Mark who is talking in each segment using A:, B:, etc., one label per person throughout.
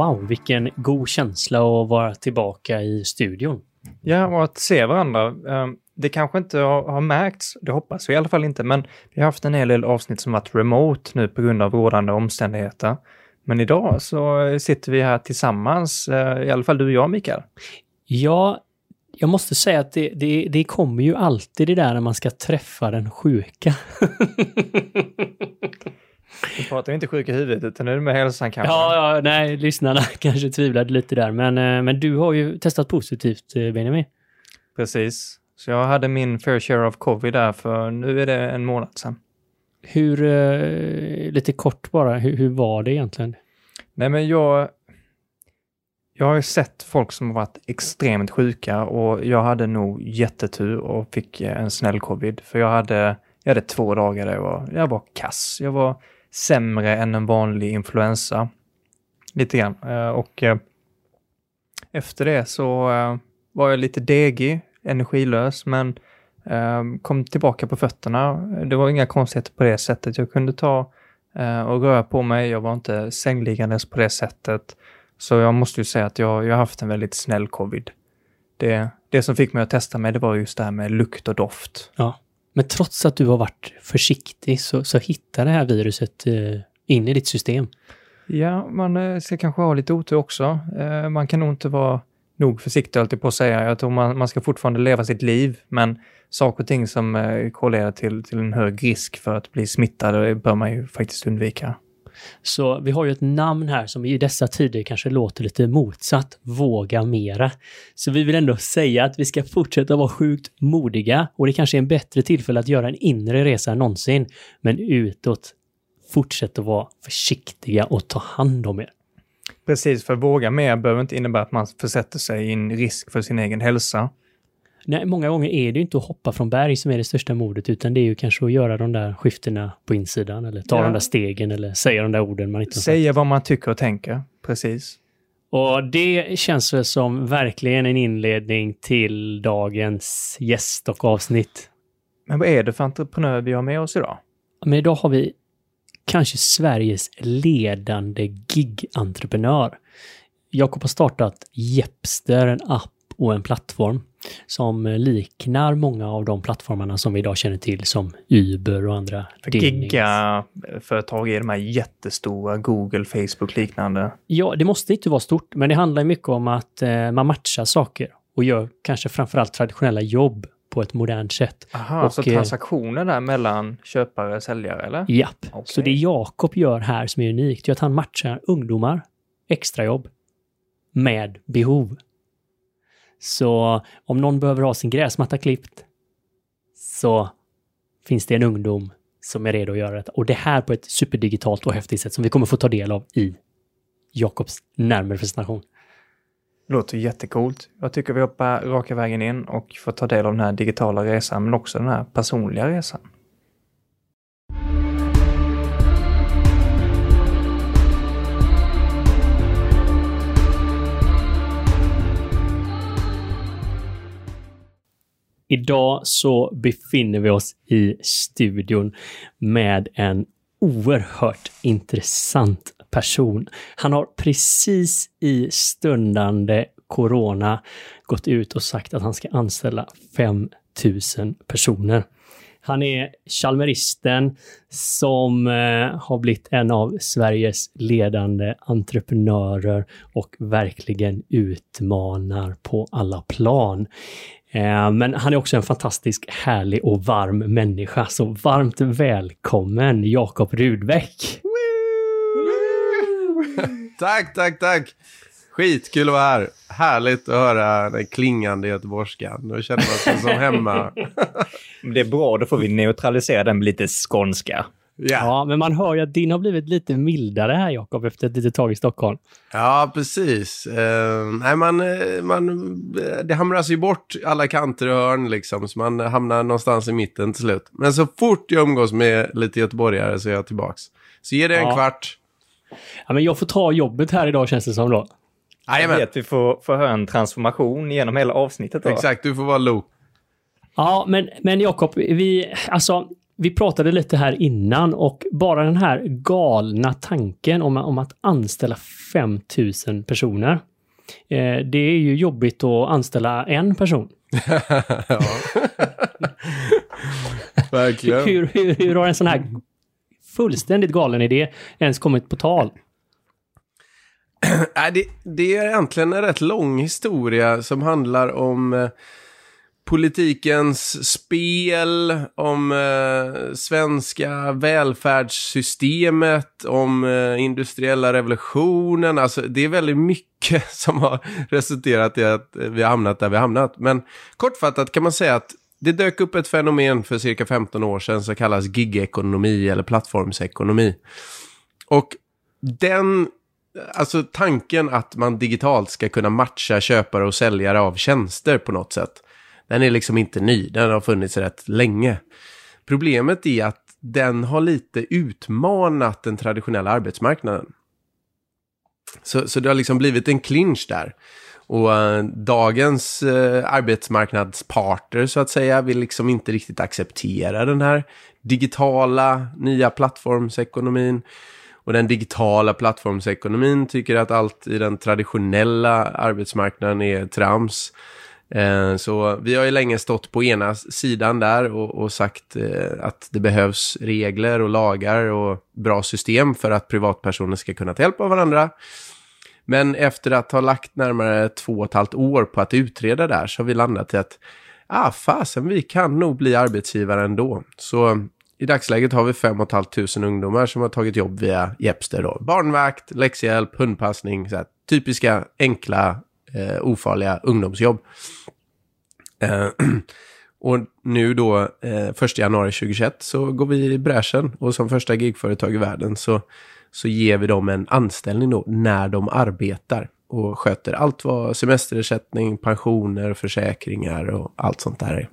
A: Wow, vilken god känsla att vara tillbaka i studion.
B: Ja, och att se varandra. eh, Det kanske inte har märkts, det hoppas vi i alla fall inte, men vi har haft en hel del avsnitt som varit remote nu på grund av rådande omständigheter. Men idag så sitter vi här tillsammans, eh, i alla fall du och jag Mikael.
A: Ja, jag måste säga att det, det, det kommer ju alltid det där när man ska träffa den sjuka.
B: Vi pratar ju inte sjuk i huvudet utan nu är det med hälsan kanske.
A: ja, ja, nej, lyssnarna kanske tvivlade lite där, men, eh, men du har ju testat positivt, eh, Benjamin.
B: Precis. Så jag hade min fair share of covid där för nu är det en månad sedan.
A: Hur, eh, lite kort bara, hur, hur var det egentligen?
B: Nej men jag... Jag har ju sett folk som har varit extremt sjuka och jag hade nog jättetur och fick en snäll covid. För jag hade, jag hade två dagar där jag var, jag var kass. Jag var sämre än en vanlig influensa. Lite grann. Eh, och eh, efter det så eh, var jag lite degig, energilös, men kom tillbaka på fötterna. Det var inga konstigheter på det sättet. Jag kunde ta och röra på mig. Jag var inte sängliggandes på det sättet. Så jag måste ju säga att jag, jag har haft en väldigt snäll covid. Det, det som fick mig att testa mig, det var just det här med lukt och doft.
A: Men trots att du har varit försiktig så, så hittar det här viruset eh, in i ditt system.
B: Ja, man eh, ska kanske ha lite otur också. Eh, Man kan nog inte vara nog försiktig alltid på att säga. Jag tror man, man ska fortfarande leva sitt liv, men saker och ting som eh, korrelerar till, till en hög risk för att bli smittad eh, bör man ju faktiskt undvika.
A: Så vi har ju ett namn här som i dessa tider kanske låter lite motsatt. Våga mera. Så vi vill ändå säga att vi ska fortsätta vara sjukt modiga och det kanske är en bättre tillfälle att göra en inre resa än någonsin. Men utåt, fortsätt att vara försiktiga och ta hand om er.
B: Precis, för våga mer behöver inte innebära att man försätter sig i en risk för sin egen hälsa.
A: Nej, många gånger är det ju inte att hoppa från berg som är det största modet, utan det är ju kanske att göra de där skiftena på insidan, eller ta
B: Ja.
A: de där stegen, eller säga de där orden man inte har.
B: Säga vad man tycker och tänker. Precis.
A: Och det känns väl som verkligen en inledning till dagens gäst och avsnitt.
B: Men vad är det för entreprenör vi har med oss idag?
A: Men idag har vi kanske Sveriges ledande gigentreprenör. Jakob har startat Jepster, en app och en plattform som liknar många av de plattformarna som vi idag känner till som Uber och andra.
B: Giga-företag är de här jättestora, Google, Facebook liknande.
A: Ja, det måste inte vara stort, men det handlar mycket om att eh, man matchar saker och gör kanske framförallt traditionella jobb på ett modernt sätt.
B: Aha,
A: Och,
B: så
A: eh,
B: transaktioner där mellan köpare och säljare, eller?
A: Japp.
B: Okej.
A: Så det Jakob gör här som är unikt är att han matchar ungdomar, extrajobb, med behov. Så om någon behöver ha sin gräsmatta klippt så finns det en ungdom som är redo att göra det. Och det här på ett superdigitalt och häftigt sätt som vi kommer få ta del av i Jakobs närmare presentation.
B: Låter jättecoolt. Jag tycker vi hoppar raka vägen in och får ta del av den här digitala resan, men också den här personliga resan.
A: Idag så befinner vi oss i studion med en oerhört intressant person. Han har precis i stundande corona gått ut och sagt att han ska anställa 5000 personer. Han är Chalmeristen som eh, har blivit en av Sveriges ledande entreprenörer och verkligen utmanar på alla plan. Eh, Men han är också en fantastisk, härlig och varm människa. Så varmt välkommen Jakob Rudbeck!
C: tack, tack, tack. Skitkul att vara här. Härligt att höra den klingande göteborgskan. Då känner man sig som hemma.
B: Det är bra, då får vi neutralisera den med lite skånska.
C: Ja,
A: Ja, men man hör ju att din har blivit lite mildare här Jakob efter ett litet tag i Stockholm.
C: ja precis. Eh, nej, man, eh, man, eh, det hamras ju bort alla kanter och hörn liksom. Så man hamnar någonstans i mitten till slut. Men så fort jag umgås med lite göteborgare så är jag tillbaks. Så ge det en
A: Ja.
C: kvart.
A: Ja, men jag får ta jobbet här idag känns det som då.
B: Jag
C: Jajamän.
B: vet, vi får, får höra en transformation genom hela avsnittet. Då.
C: Exakt, du får vara Lo.
A: Ja, men, men Jakob, vi, alltså, vi pratade lite här innan och bara den här galna tanken om, om att anställa 5000 personer. Eh, det är ju jobbigt att anställa en person.
C: Verkligen.
A: Hur, hur, hur har en sån här fullständigt galen idé ens kommit på tal?
C: Nej, det, det är egentligen en rätt lång historia som handlar om eh, politikens spel, om eh, svenska välfärdssystemet, om eh, industriella revolutionen. Alltså det är väldigt mycket som har resulterat i att eh, vi har hamnat där vi har hamnat. Men kortfattat kan man säga att det dök upp ett fenomen för cirka 15 år sedan som kallas gigekonomi eller plattformsekonomi. Och den, alltså tanken att man digitalt ska kunna matcha köpare och säljare av tjänster på något sätt. Den är liksom inte ny, den har funnits rätt länge. Problemet är att den har lite utmanat den traditionella arbetsmarknaden. Så, så det har liksom blivit en clinch där. Och äh, dagens äh, arbetsmarknadsparter så att säga vill liksom inte riktigt acceptera den här digitala nya plattformsekonomin. Och den digitala plattformsekonomin tycker att allt i den traditionella arbetsmarknaden är trams. Eh, så vi har ju länge stått på ena sidan där och, och sagt eh, att det behövs regler och lagar och bra system för att privatpersoner ska kunna ta hjälp av varandra. Men efter att ha lagt närmare två och ett halvt år på att utreda det här så har vi landat i att ah, fasen, vi kan nog bli arbetsgivare ändå. Så i dagsläget har vi 5 500 ungdomar som har tagit jobb via Jepster. Då. Barnvakt, läxhjälp, hundpassning, så här, typiska enkla, eh, ofarliga ungdomsjobb. Eh, och nu då, eh, 1 januari 2021, så går vi i bräschen och som första gigföretag i världen så så ger vi dem en anställning då när de arbetar och sköter allt vad semesterersättning, pensioner, försäkringar och allt sånt där är.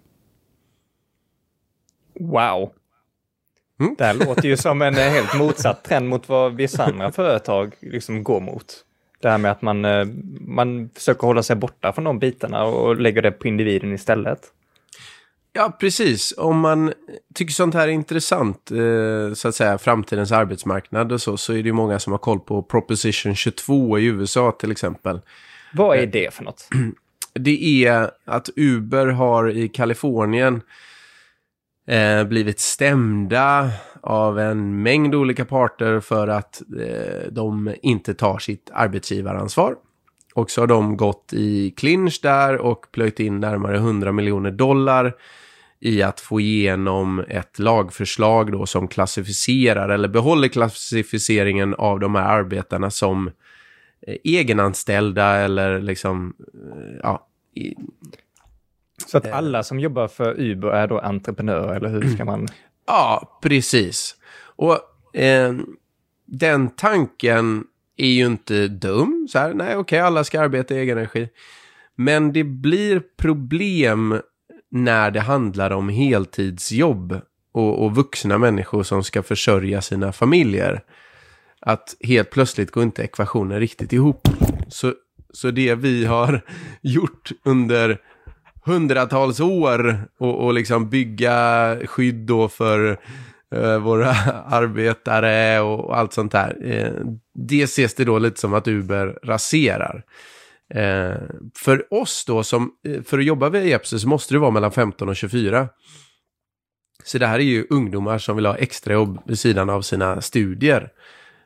B: Wow! Mm. Det här låter ju som en helt motsatt trend mot vad vissa andra företag liksom går mot. Det här med att man, eh, man försöker hålla sig borta från de bitarna och lägger det på individen istället.
C: Ja, precis. Om man tycker sånt här är intressant, eh, så att säga, framtidens arbetsmarknad och så, så är det ju många som har koll på Proposition 22 i USA till exempel.
B: Vad är eh, det för något?
C: Det är att Uber har i Kalifornien blivit stämda av en mängd olika parter för att eh, de inte tar sitt arbetsgivaransvar. Och så har de gått i clinch där och plöjt in närmare 100 miljoner dollar i att få igenom ett lagförslag då som klassificerar eller behåller klassificeringen av de här arbetarna som eh, egenanställda eller liksom, eh, ja. I,
B: så att eh, alla som jobbar för Uber är då entreprenörer, eller hur ska man?
C: Ja, precis. Och eh, den tanken är ju inte dum. Så här, nej, okej, okay, alla ska arbeta i egen energi. Men det blir problem när det handlar om heltidsjobb och, och vuxna människor som ska försörja sina familjer. Att helt plötsligt går inte ekvationen riktigt ihop. Så, så det vi har gjort under hundratals år och, och liksom bygga skydd då för eh, våra arbetare och allt sånt där. Eh, det ses det då lite som att Uber raserar. Eh, för oss då, som, eh, för att jobba vid Epsi så måste det vara mellan 15 och 24. Så det här är ju ungdomar som vill ha extrajobb vid sidan av sina studier.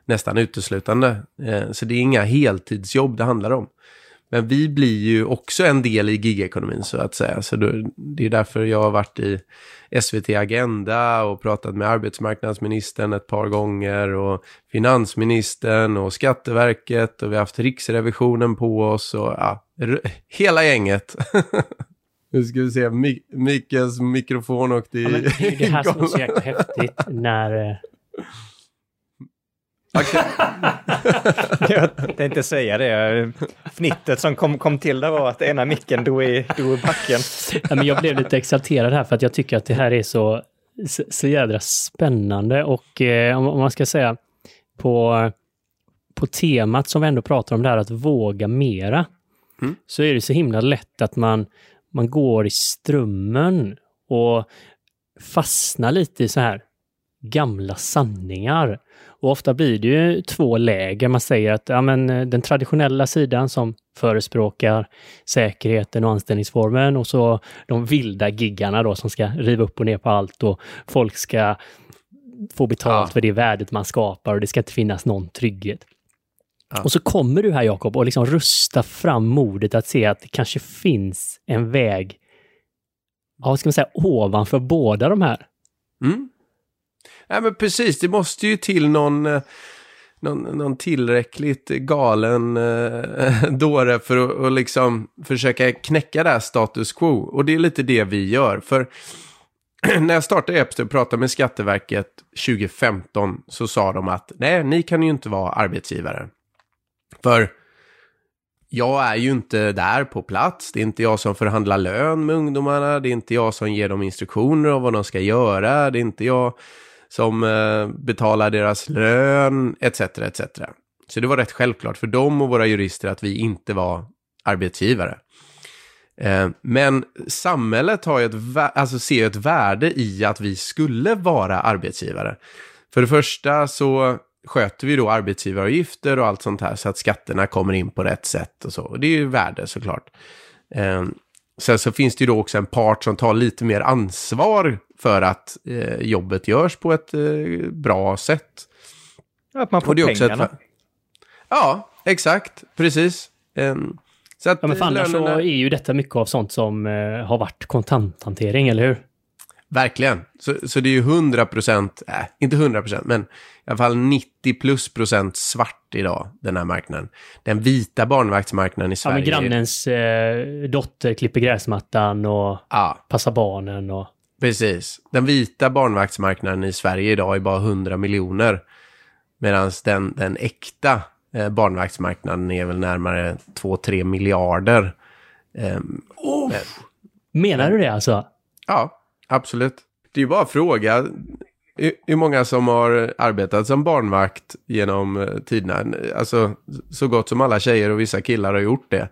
C: Nästan uteslutande. Eh, så det är inga heltidsjobb det handlar om. Men vi blir ju också en del i gigekonomin så att säga. Så det är därför jag har varit i SVT Agenda och pratat med arbetsmarknadsministern ett par gånger och finansministern och Skatteverket och vi har haft Riksrevisionen på oss och ja, hela gänget. Nu ska vi se, Mickes mikrofon åkte i... Ja,
A: det är det här som är så jäkla häftigt när eh,
B: jag tänkte säga det. Fnittet som kom, kom till där var att ena micken dog i, dog i backen.
A: Ja, men jag blev lite exalterad här för att jag tycker att det här är så, så, så jädra spännande och eh, om, om, man ska säga på, på temat som vi ändå pratar om, det här att våga mera, mm. så är det så himla lätt att man, man går i strömmen och fastna lite i så här gamla sanningar. Och ofta blir det ju två läger. Man säger att ja, men, eh, den traditionella sidan som förespråkar säkerheten och anställningsformen och så de vilda giggarna då som ska riva upp och ner på allt och folk ska få betalt
C: Ja.
A: för det värdet man skapar och det ska inte finnas någon trygghet.
C: Ja.
A: Och så kommer du här Jakob och liksom rusta fram modet att se att det kanske finns en väg, ja, vad ska man säga, ovanför båda de här.
C: Mm. Nej men precis, det måste ju till någon, eh, någon, någon tillräckligt galen eh, dåre för att och liksom försöka knäcka det här status quo. Och det är lite det vi gör. För när jag startade Epster och pratade med Skatteverket 2015 så sa de att nej, ni kan ju inte vara arbetsgivare. För jag är ju inte där på plats. Det är inte jag som förhandlar lön med ungdomarna. Det är inte jag som ger dem instruktioner om vad de ska göra. Det är inte jag som eh, betalar deras lön, etc. etc. Så det var rätt självklart för dem och våra jurister att vi inte var arbetsgivare. Eh, men samhället har ju ett, alltså ser ett värde i att vi skulle vara arbetsgivare. För det första så sköter vi då arbetsgivaravgifter och allt sånt här så att skatterna kommer in på rätt sätt och så. Och det är ju värde såklart. Eh, sen så finns det ju då också en part som tar lite mer ansvar för att eh, jobbet görs på ett eh, bra sätt.
B: Att man får pengarna.
C: ett... Ja, exakt. Precis. Ehm, så att
A: Ja, men för annars så
C: lönerna-
A: är ju detta mycket av sånt som eh, har varit kontanthantering, eller hur?
C: Verkligen. Så, så det är ju 100 procent, äh, inte 100 procent, men i alla fall 90 plus procent svart idag, den här marknaden. Den vita barnvaktsmarknaden i
A: Ja,
C: Sverige.
A: men grannens eh, dotter klipper gräsmattan och
C: Ja,
A: passar barnen och...
C: precis. Den vita barnvaktsmarknaden i Sverige idag är bara 100 miljoner. Medan den, den äkta eh, barnvaktsmarknaden är väl närmare 2-3 miljarder. Ehm,
A: Menar du det alltså?
C: Ja, absolut. Det är ju bara att fråga hur hur många som har arbetat som barnvakt genom eh, tiderna. Alltså, så gott som alla tjejer och vissa killar har gjort det.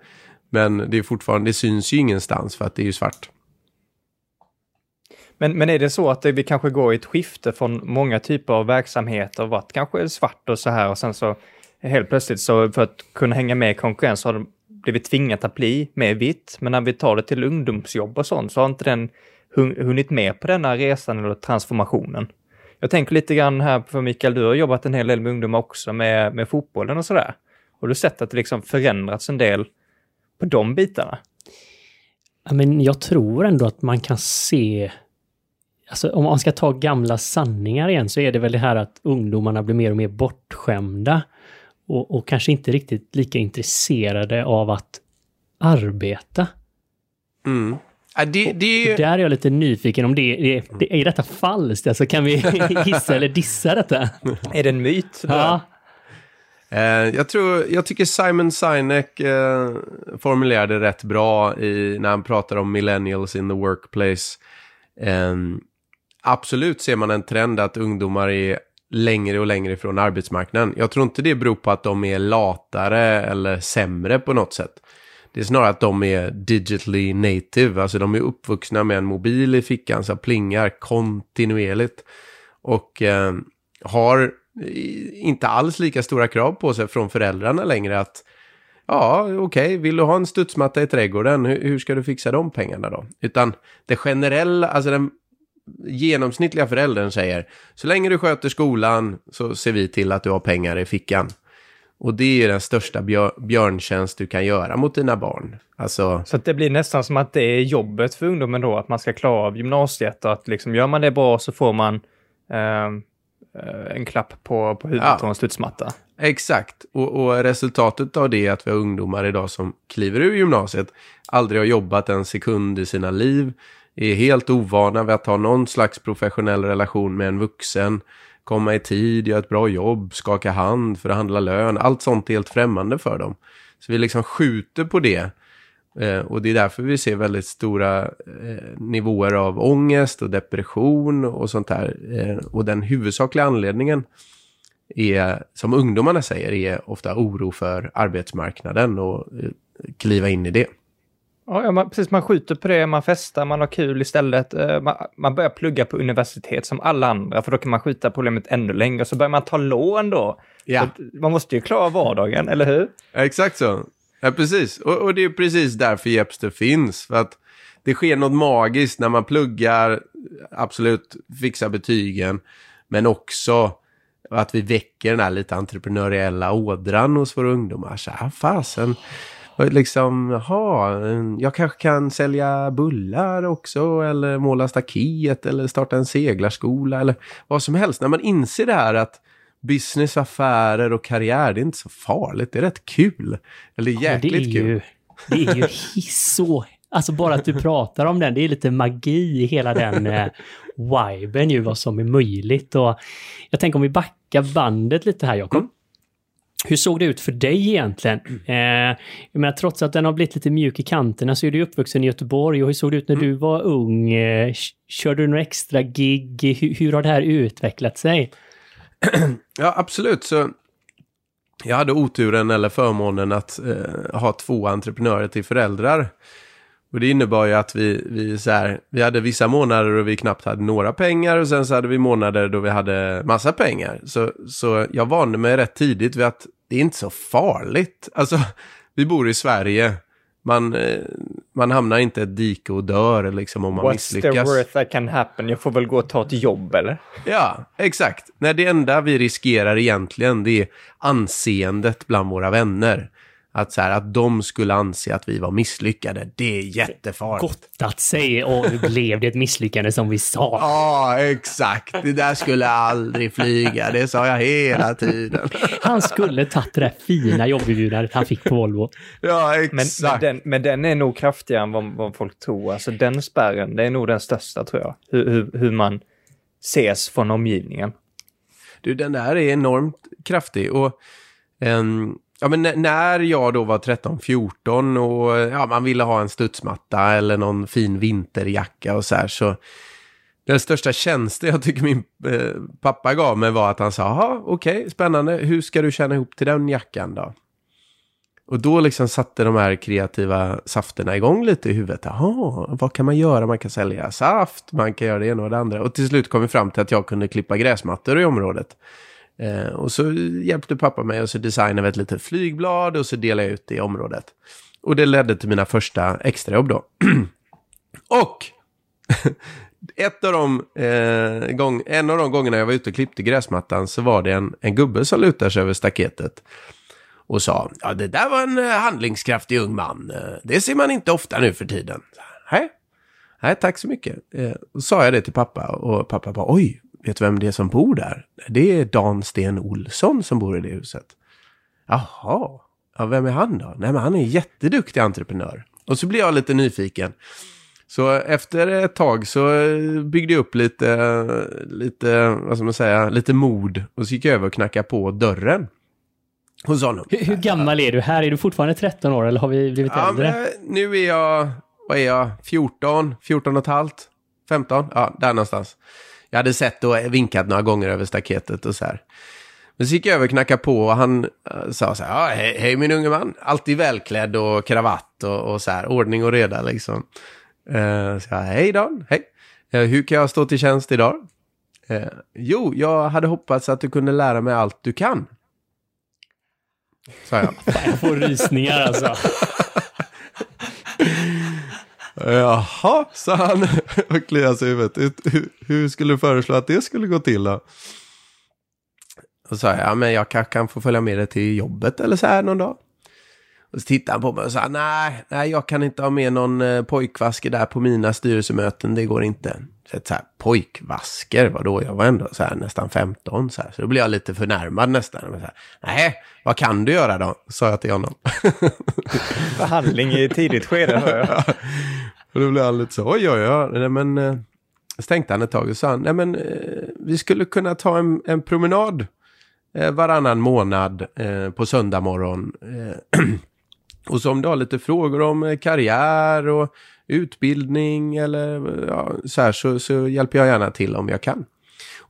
C: Men det är fortfarande, det syns ju ingenstans för att det är ju svart.
B: Men, men är det så att det, vi kanske går i ett skifte från många typer av verksamheter, varit kanske svart och så här och sen så helt plötsligt så för att kunna hänga med i konkurrens har de blivit tvingat att bli mer vitt. Men när vi tar det till ungdomsjobb och sånt så har inte den hunnit med på denna resan eller transformationen. Jag tänker lite grann här för Mikael, du har jobbat en hel del med ungdomar också med, med fotbollen och sådär. Har du sett att det liksom förändrats en del på de bitarna?
A: Ja, men jag tror ändå att man kan se... Alltså om man ska ta gamla sanningar igen så är det väl det här att ungdomarna blir mer och mer bortskämda och, och kanske inte riktigt lika intresserade av att arbeta.
C: Mm. Ja, det, det är ju...
A: Där är jag lite nyfiken om det, det, det är detta falskt? Alltså kan vi hissa eller dissa detta?
B: Är det en myt?
A: Ja,
C: Eh, jag, tror, jag tycker Simon Sinek eh, formulerade rätt bra i, när han pratar om millennials in the workplace. Eh, absolut ser man en trend att ungdomar är längre och längre från arbetsmarknaden. Jag tror inte det beror på att de är latare eller sämre på något sätt. Det är snarare att de är digitally native, alltså de är uppvuxna med en mobil i fickan som plingar kontinuerligt. Och eh, har inte alls lika stora krav på sig från föräldrarna längre att ja, okej, vill du ha en studsmatta i trädgården, hur, hur ska du fixa de pengarna då? Utan det generella, alltså den genomsnittliga föräldern säger, så länge du sköter skolan så ser vi till att du har pengar i fickan. Och det är den största björ, björntjänst du kan göra mot dina barn. Alltså,
B: Så det blir nästan som att det är jobbet för ungdomen då, att man ska klara av gymnasiet och att liksom gör man det bra så får man ehm, eh, en klapp på, på huvudet
C: Ja.
B: och en studsmatta.
C: Exakt, och, och resultatet av det är att vi har ungdomar idag som kliver ur gymnasiet, aldrig har jobbat en sekund i sina liv, är helt ovana vid att ha någon slags professionell relation med en vuxen, komma i tid, göra ett bra jobb, skaka hand, förhandla lön, allt sånt är helt främmande för dem. Så vi liksom skjuter på det. Eh, och det är därför vi ser väldigt stora eh, nivåer av ångest och depression och sånt där. Eh, och den huvudsakliga anledningen är, som ungdomarna säger, är ofta oro för arbetsmarknaden och eh, kliva in i det.
B: Ja, man, precis. Man skjuter på det, man festar, man har kul istället. Eh, man, man börjar plugga på universitet som alla andra, för då kan man skjuta problemet ännu längre. Så börjar man ta lån då.
C: Ja.
B: Man måste ju klara vardagen, eller hur?
C: Exakt så. Ja, precis. Och, och det är precis därför Jepster finns. För att det sker något magiskt när man pluggar, absolut fixar betygen, men också att vi väcker den här lite entreprenöriella ådran hos våra ungdomar. Så här, fasen, liksom, jaha, jag kanske kan sälja bullar också, eller måla staket, eller starta en seglarskola, eller vad som helst. När man inser det här att business, affärer och karriär, det är inte så farligt. Det är rätt kul. Eller jäkligt
A: det är
C: kul.
A: Ju, det är ju så... Alltså bara att du pratar om den, det är lite magi i hela den eh, viben ju, vad som är möjligt. Och jag tänker om vi backar bandet lite här, Jakob.
C: Mm.
A: Hur såg det ut för dig egentligen? Eh, jag menar, trots att den har blivit lite mjuk i kanterna så är du uppvuxen i Göteborg. Och hur såg det ut när du var ung? Eh, körde du några extra gig? Hur, hur har det här utvecklat sig?
C: Ja, absolut. Så jag hade oturen eller förmånen att eh, ha två entreprenörer till föräldrar. Och det innebar ju att vi, vi, så här, vi hade vissa månader då vi knappt hade några pengar och sen så hade vi månader då vi hade massa pengar. Så, så jag vande mig rätt tidigt vid att det är inte så farligt. Alltså, vi bor i Sverige. Man, eh, man hamnar inte i ett dike och dör liksom om man
B: What's
C: misslyckas.
B: the worst that can happen? Jag får väl gå och ta ett jobb, eller?
C: Ja, exakt. När det enda vi riskerar egentligen det är anseendet bland våra vänner. Att, så här, att de skulle anse att vi var misslyckade, det är jättefarligt.
A: Gottat sig och blev det ett misslyckande som vi sa.
C: Ja, exakt. Det där skulle aldrig flyga. Det sa jag hela tiden.
A: Han skulle tagit det där fina jobberbjudandet han fick på Volvo.
C: Ja,
B: Men, men,
C: exakt.
B: den, men den är nog kraftigare än vad, vad folk tror. Alltså den spärren, det är nog den största tror jag. Hur, hur, hur man ses från omgivningen.
C: Du, den där är enormt kraftig. Och, ehm, ja, men när jag då var 13-14 och ja, man ville ha en studsmatta eller någon fin vinterjacka och så här så den största tjänsten jag tycker min eh, pappa gav mig var att han sa, ja okej, spännande, hur ska du tjäna ihop till den jackan då? Och då liksom satte de här kreativa safterna igång lite i huvudet. Jaha, vad kan man göra? Man kan sälja saft, man kan göra det ena och det andra. Och till slut kom vi fram till att jag kunde klippa gräsmattor i området. Eh, och så hjälpte pappa mig och så designade vi ett litet flygblad och så delade jag ut det i området. Och det ledde till mina första extrajobb då. och ett av de, eh, gång, en av de gångerna jag var ute och klippte gräsmattan så var det en, en gubbe som lutade sig över staketet och sa ja det där var en eh, handlingskraftig ung man. Eh, det ser man inte ofta nu för tiden. Nej, Nej tack så mycket. Eh, och sa jag det till pappa och pappa bara oj, vet du vem det är som bor där? Det är Dan Sten Olsson som bor i det huset. Jaha, ja, vem är han då? Nej men han är en jätteduktig entreprenör. Och så blir jag lite nyfiken. Så efter ett tag så eh, byggde jag upp lite, lite, vad ska man säga, lite mod. Och så gick jag över och knackade på dörren. Hos honom.
A: Hur, hur gammal är du här? Är du fortfarande 13 år eller har vi blivit
C: Ja,
A: äldre?
C: men, nu är jag, vad är jag, 14, 14 och ett halvt, 15, ja, där någonstans. Jag hade sett och vinkat några gånger över staketet och så här. Men så gick jag över och knackade på och han eh, sa så här, ja, hej, hej min unge man, alltid välklädd och kravatt och, och så här, ordning och reda liksom. Uh, så jag, hej Dan, hej. Eh, hur kan jag stå till tjänst idag? Eh, jo, jag hade hoppats att du kunde lära mig allt du kan. Sa jag.
A: Jag får rysningar alltså.
C: Jaha, sa han och kliade sig i huvudet. Hur, skulle du föreslå att det skulle gå till då? Och sa jag, ja men jag kanske kan få följa med dig till jobbet eller så här någon dag. Och så tittade han på mig och sa, nej, nej jag kan inte ha med någon eh, pojkvasker där på mina styrelsemöten, det går inte. Så, så här, pojkvasker, vadå? Jag var ändå så här, nästan 15, så, här. så då blev jag lite förnärmad nästan. Och Så här, nej, vad kan du göra då? Sa jag till honom.
B: Förhandling i tidigt skede, hör jag.
C: Och då blev han lite så, oj, oj, oj. Nej, men, eh, så tänkte han ett tag och sa, nej men eh, vi skulle kunna ta en, en promenad eh, varannan månad eh, på söndag morgon. Eh, och så om du har lite frågor om eh, karriär och utbildning eller ja, så här så, så hjälper jag gärna till om jag kan.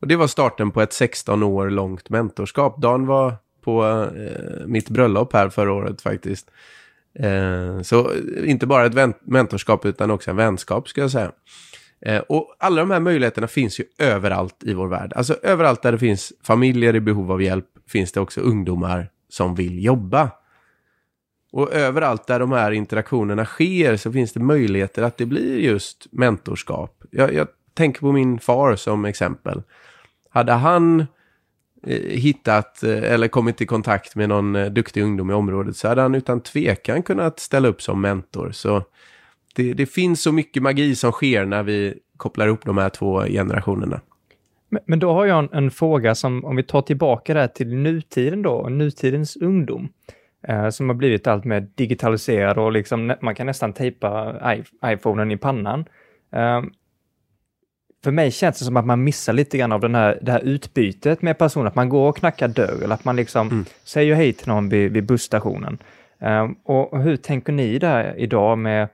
C: Och det var starten på ett 16 år långt mentorskap. Dan var på eh, mitt bröllop här förra året faktiskt. Eh, så inte bara ett mentorskap utan också en vänskap ska jag säga. Eh, och alla de här möjligheterna finns ju överallt i vår värld. Alltså överallt där det finns familjer i behov av hjälp finns det också ungdomar som vill jobba. Och överallt där de här interaktionerna sker så finns det möjligheter att det blir just mentorskap. Jag, jag tänker på min far som exempel. Hade han eh, Eh, hittat eh, eller kommit i kontakt med någon eh, duktig ungdom i området så hade han utan tvekan kunnat ställa upp som mentor. Så det, det finns så mycket magi som sker när vi kopplar ihop de här två generationerna.
B: Men, men då har jag en, en, fråga som, om vi tar tillbaka det här till nutiden då, nutidens ungdom, eh, som har blivit allt mer digitaliserad och liksom, man kan nästan tejpa iPhonen i pannan. Eh, för mig känns det som att man missar lite grann av den här, det här utbytet med personer, att man går och knackar dörr eller att man liksom mm. säger hej till någon vid, vid busstationen. Eh, och hur tänker ni där idag med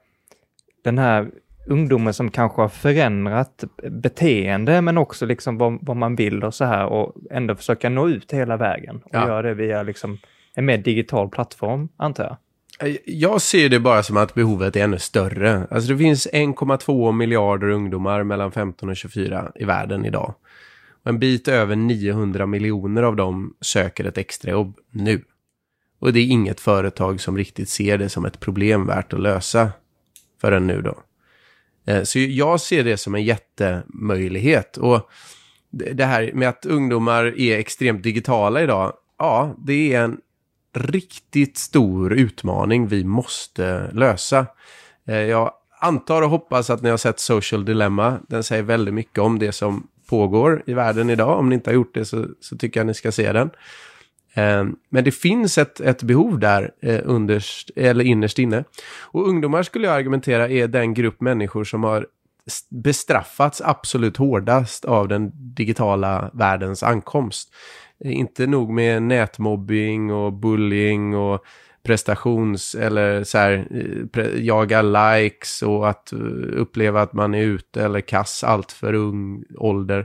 B: den här ungdomen som kanske har förändrat beteende men också liksom vad, vad, man vill och så här och ändå försöka nå ut hela vägen och ja. göra det via liksom en mer digital plattform, antar jag.
C: Eh, jag ser det bara som att behovet är ännu större. Alltså det finns 1,2 miljarder ungdomar mellan 15 och 24 i världen idag. Och en bit över 900 miljoner av dem söker ett extrajobb nu. Och det är inget företag som riktigt ser det som ett problem värt att lösa förrän nu då. Eh, så jag ser det som en jättemöjlighet. Och det här med att ungdomar är extremt digitala idag, ja, det är en riktigt stor utmaning vi måste lösa. Eh, jag antar och hoppas att ni har sett Social Dilemma. Den säger väldigt mycket om det som pågår i världen idag. Om ni inte har gjort det så, så tycker jag ni ska se den. Eh, men det finns ett, ett behov där eh, underst, eller innerst inne. Och ungdomar skulle jag argumentera är den grupp människor som har bestraffats absolut hårdast av den digitala världens ankomst. Eh, inte nog med nätmobbing och bullying och prestations eller så här eh, jaga likes och att eh, uppleva att man är ute eller kass allt för ung ålder.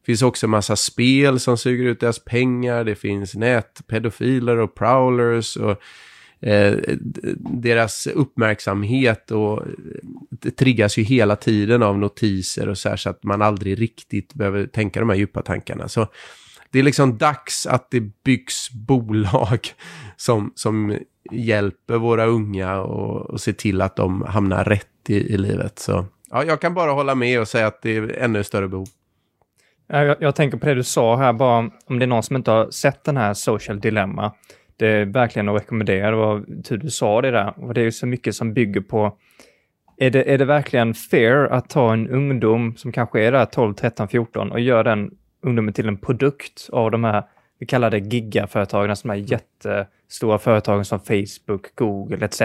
C: Det finns också en massa spel som suger ut deras pengar. Det finns nätpedofiler och prowlers och eh, deras uppmärksamhet och det triggas ju hela tiden av notiser och så här så att man aldrig riktigt behöver tänka de här djupa tankarna. Så det är liksom dags att det byggs bolag som, som hjälper våra unga och, och ser till att de hamnar rätt i, i livet. Så ja, jag kan bara hålla med och säga att det är ännu större behov.
B: Jag, jag, tänker på det du sa här, bara om det är någon som inte har sett den här Social Dilemma. Det är verkligen att rekommendera, det var tur du sa det där. Och det är ju så mycket som bygger på, är det, är det verkligen fair att ta en ungdom som kanske är där 12, 13, 14 och göra den ungdomen till en produkt av de här, vi kallar det gigaföretagen, alltså de här jättestora företagen som Facebook, Google etc.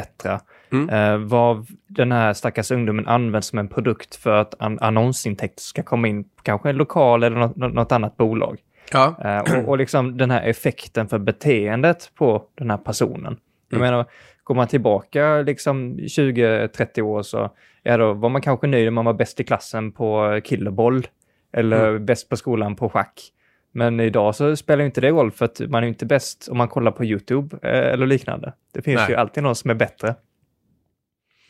B: Mm. Eh, vad den här stackars ungdomen används som en produkt för att an annonsintäkter ska komma in, kanske en lokal eller något, något annat bolag. Ja. Eh, och, och liksom den här effekten för beteendet på den här personen. Jag mm. menar, går man tillbaka liksom 20-30 år så ja, då var man kanske nöjd om man var bäst i klassen på killerboll eller mm. bäst på skolan på schack. Men idag så spelar inte det roll för att man är inte bäst om man kollar på YouTube eh, eller liknande. Det finns Nej. ju alltid någon som är bättre.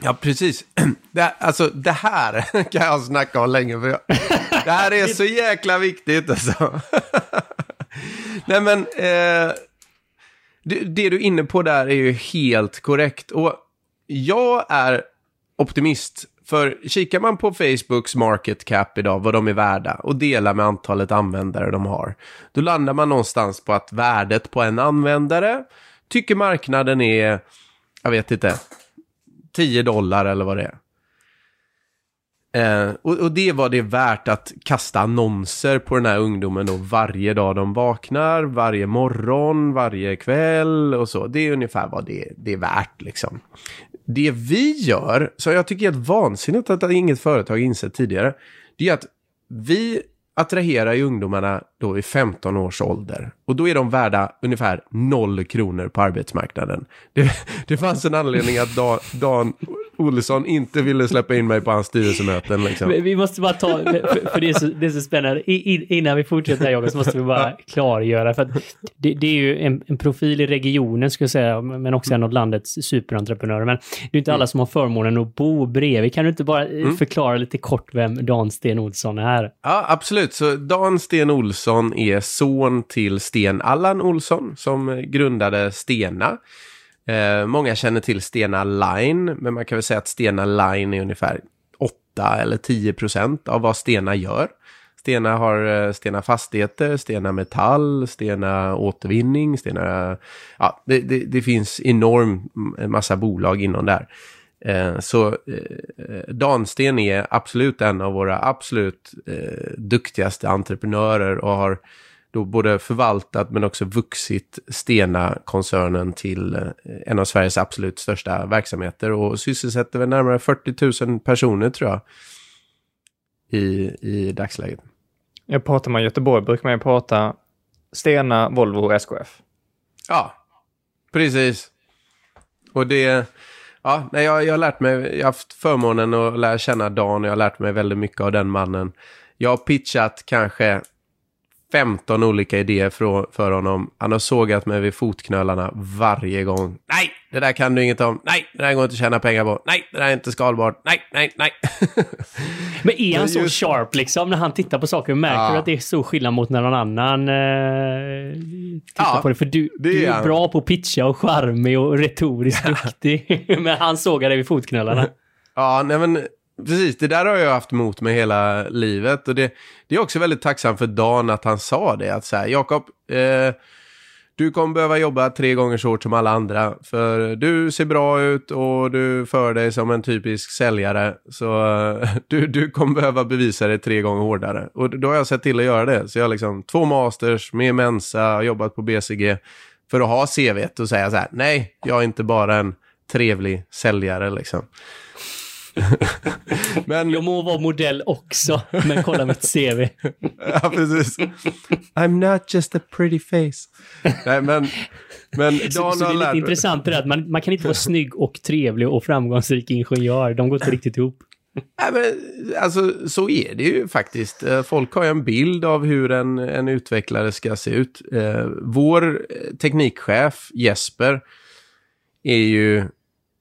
C: Ja, precis. Det, alltså, det här kan jag snacka om länge. För jag, det här är så jäkla viktigt alltså. Nej, men eh, det, det, du är inne på där är ju helt korrekt. Och jag är optimist. För kikar man på Facebooks market cap idag, vad de är värda, och delar med antalet användare de har, då landar man någonstans på att värdet på en användare tycker marknaden är, jag vet inte, 10 dollar eller vad det är. Eh, och, och, det var det värt att kasta annonser på den här ungdomen då varje dag de vaknar, varje morgon, varje kväll och så. Det är ungefär vad det, det är värt liksom. Det vi gör, så jag tycker det är helt vansinnigt att inget företag insett tidigare, det är att vi attraherar ju ungdomarna då i 15 års ålder. Och då är de värda ungefär 0 kronor på arbetsmarknaden. Det, det fanns en anledning att Dan, Dan Olsson inte ville släppa in mig på hans styrelsemöten. Liksom.
A: Vi måste bara ta, för det är så, det är så spännande. I, innan vi fortsätter här Jakob så måste vi bara klargöra. För det, det är ju en, en, profil i regionen skulle jag säga, men också en av landets superentreprenörer. Men det är inte alla som har förmånen att bo bredvid. Kan du inte bara mm. förklara lite kort vem Dan Sten Olsson är?
C: Ja, absolut. Så Dan Sten Olsson är son till Sten Allan Olsson som grundade Stena. Eh, många känner till Stena Line, men man kan väl säga att Stena Line är ungefär 8 eller 10 procent av vad Stena gör. Stena har eh, Stena Fastigheter, Stena Metall, Stena Återvinning, Stena... Ja, det, det, det finns enorm massa bolag inom där. Eh, så eh, Dansten är absolut en av våra absolut eh, duktigaste entreprenörer och har då både förvaltat men också vuxit Stena-koncernen till eh, en av Sveriges absolut största verksamheter och sysselsätter väl närmare 40 000 personer tror jag i, i dagsläget.
B: Jag pratar med Göteborg brukar man ju prata Stena, Volvo och SKF.
C: Ja, precis. Och det, ja, nej, jag, jag har lärt mig, jag har haft förmånen att lära känna Dan och jag har lärt mig väldigt mycket av den mannen. Jag har pitchat kanske 15 olika idéer för, för honom. Han har sågat mig vid fotknölarna varje gång. Nej, det där kan du inget om. Nej, det där går inte att tjäna pengar på. Nej, det där är inte skalbart. Nej, nej, nej.
A: Men är han så just... sharp liksom när han tittar på saker? Märker ja. du att det är så skillnad mot när någon annan eh, tittar ja, på det? För du, det du är, är bra på att pitcha och charmig och retoriskt duktig. Men han sågar dig vid fotknölarna.
C: Ja, nej men Precis, det där har jag haft emot mig hela livet. Och det, det är också väldigt tacksam för Dan att han sa det. Att så här, Jakob, eh, du kommer behöva jobba tre gånger så hårt som alla andra. För du ser bra ut och du för dig som en typisk säljare. Så eh, du, du kommer behöva bevisa det tre gånger hårdare. Och då har jag sett till att göra det. Så jag har liksom två masters med Mensa, har jobbat på BCG. För att ha CV och säga så här, nej, jag är inte bara en trevlig säljare liksom.
A: men... Jag må vara modell också, men kolla mitt CV.
C: ja, precis. I'm not just a pretty face. Nej, men... Men
A: så, så det är lite intressant det där att man, man kan inte vara snygg och trevlig och framgångsrik ingenjör. De går inte riktigt ihop.
C: Nej, men, alltså, så är det ju faktiskt. Eh, folk har ju en bild av hur en, en utvecklare ska se ut. Eh, vår teknikchef Jesper är ju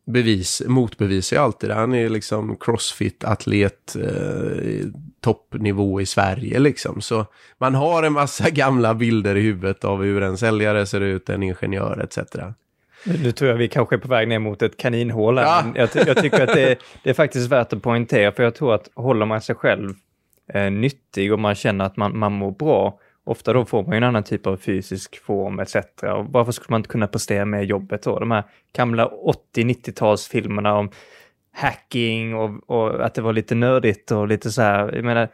C: bevis, motbevisar ju alltid det. Han är liksom crossfit-atlet, eh, toppnivå i Sverige liksom. Så man har en massa gamla bilder i huvudet av hur en säljare ser ut, en ingenjör etc.
B: Nu tror jag vi kanske är på väg ner mot ett kaninhål här. Ja. Jag, jag, tycker att det är, det är, faktiskt värt att poängtera, för jag tror att håller man sig själv eh, nyttig och man känner att man, man mår bra, ofta då får man ju en annan typ av fysisk form etc. Och varför skulle man inte kunna prestera med jobbet då? De här gamla 80-90-talsfilmerna om hacking och, och, att det var lite nördigt och lite så här, jag menar,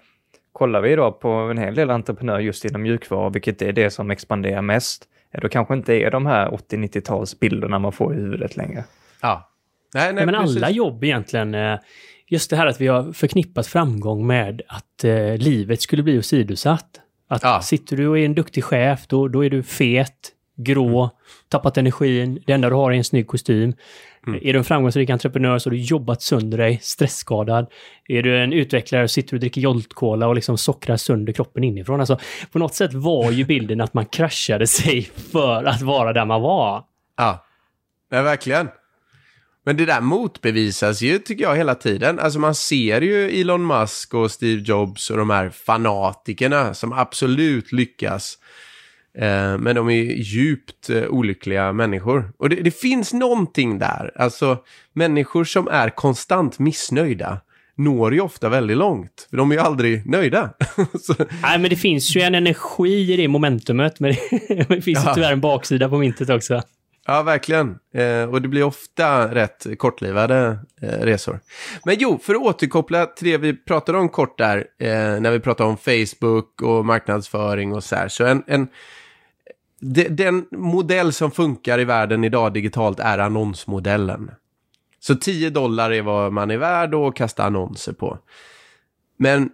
B: kollar vi då på en hel del entreprenörer just inom mjukvara, vilket är det som expanderar mest, då kanske inte är de här 80-90-talsbilderna man får i huvudet längre.
C: Ja.
A: Nej, nej, men precis. alla jobb egentligen, eh, just det här att vi har förknippat framgång med att eh, livet skulle bli åsidosatt. Att ja. sitter du och är en duktig chef, då, då är du fet, grå, mm. tappat energin, det enda du har är en snygg kostym. Mm. Är du en framgångsrik entreprenör så har du jobbat sönder dig, stressskadad. Är du en utvecklare så sitter du och dricker Jolt-Cola och liksom sockrar sönder kroppen inifrån. Alltså, på något sätt var ju bilden att man kraschade sig för att vara där man var.
C: Ja, ja verkligen. Men det där motbevisas ju, tycker jag, hela tiden. Alltså man ser ju Elon Musk och Steve Jobs och de här fanatikerna som absolut lyckas. Eh, men de är djupt eh, olyckliga människor. Och det, det, finns någonting där. Alltså människor som är konstant missnöjda når ju ofta väldigt långt. För de är ju aldrig nöjda.
A: Nej, men det finns ju en energi i det momentumet. Men det finns ja. ju tyvärr en baksida på myntet också.
C: Ja, verkligen. Eh, och det blir ofta rätt kortlivade eh, resor. Men jo, för att återkoppla till det vi pratade om kort där, eh, när vi pratade om Facebook och marknadsföring och så här. Så en, en de, den modell som funkar i världen idag digitalt är annonsmodellen. Så 10 dollar är vad man är värd att kasta annonser på. Men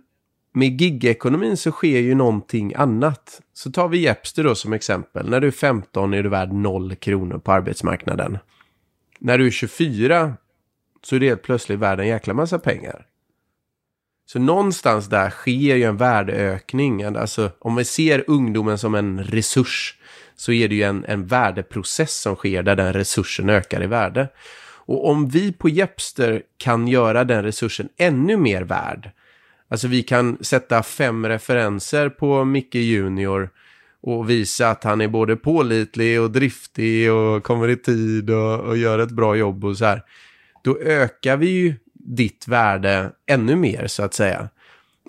C: med gigekonomin så sker ju någonting annat. Så tar vi Jepster då som exempel. När du är 15 är du värd 0 kronor på arbetsmarknaden. När du är 24 så är du helt plötsligt värd en jäkla massa pengar. Så någonstans där sker ju en värdeökning. Alltså om vi ser ungdomen som en resurs så är det ju en, en värdeprocess som sker där den resursen ökar i värde. Och om vi på Jepster kan göra den resursen ännu mer värd, alltså vi kan sätta fem referenser på Micke Junior och visa att han är både pålitlig och driftig och kommer i tid och, och gör ett bra jobb och så här. Då ökar vi ju ditt värde ännu mer så att säga.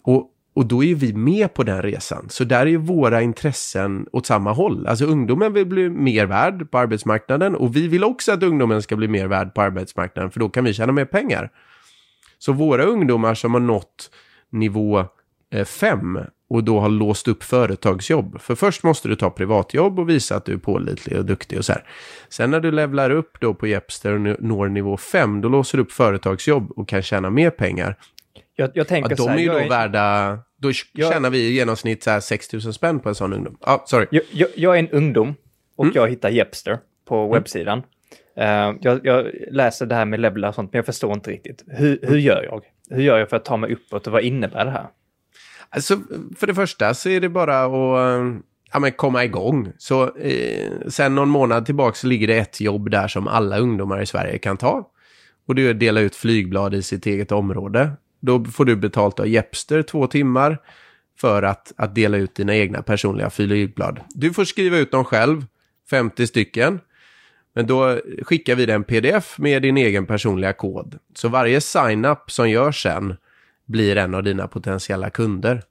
C: Och, och då är vi med på den resan. Så där är ju våra intressen åt samma håll. Alltså ungdomen vill bli mer värd på arbetsmarknaden och vi vill också att ungdomen ska bli mer värd på arbetsmarknaden för då kan vi tjäna mer pengar. Så våra ungdomar som har nått nivå 5 eh, och då har låst upp företagsjobb. För först måste du ta privatjobb och visa att du är pålitlig och duktig och så här. Sen när du levlar upp då på Jepster och når nivå 5, då låser du upp företagsjobb och kan tjäna mer pengar.
B: Jag, jag tänker
C: ja, de
B: så här,
C: är ju då
B: är,
C: värda, då
B: jag,
C: tjänar vi i genomsnitt så här 6 000 spänn på en sån ungdom. Ja, ah, sorry.
B: Jag, jag, jag, är en ungdom och mm. jag hittar Jepster på mm. webbsidan. Uh, jag, jag, läser det här med levlar och sånt, men jag förstår inte riktigt. Hur, hur gör jag? Hur gör jag för att ta mig uppåt och vad innebär det här?
C: Alltså, för det första så är det bara att eh, ja, men komma igång. Så eh, sen någon månad tillbaka så ligger det ett jobb där som alla ungdomar i Sverige kan ta. Och det är att dela ut flygblad i sitt eget område. Då får du betalt av Jepster två timmar för att, att dela ut dina egna personliga flygblad. Du får skriva ut dem själv, 50 stycken. Men då skickar vi dig en pdf med din egen personliga kod. Så varje sign-up som görs sen blir en av dina potentiella kunder.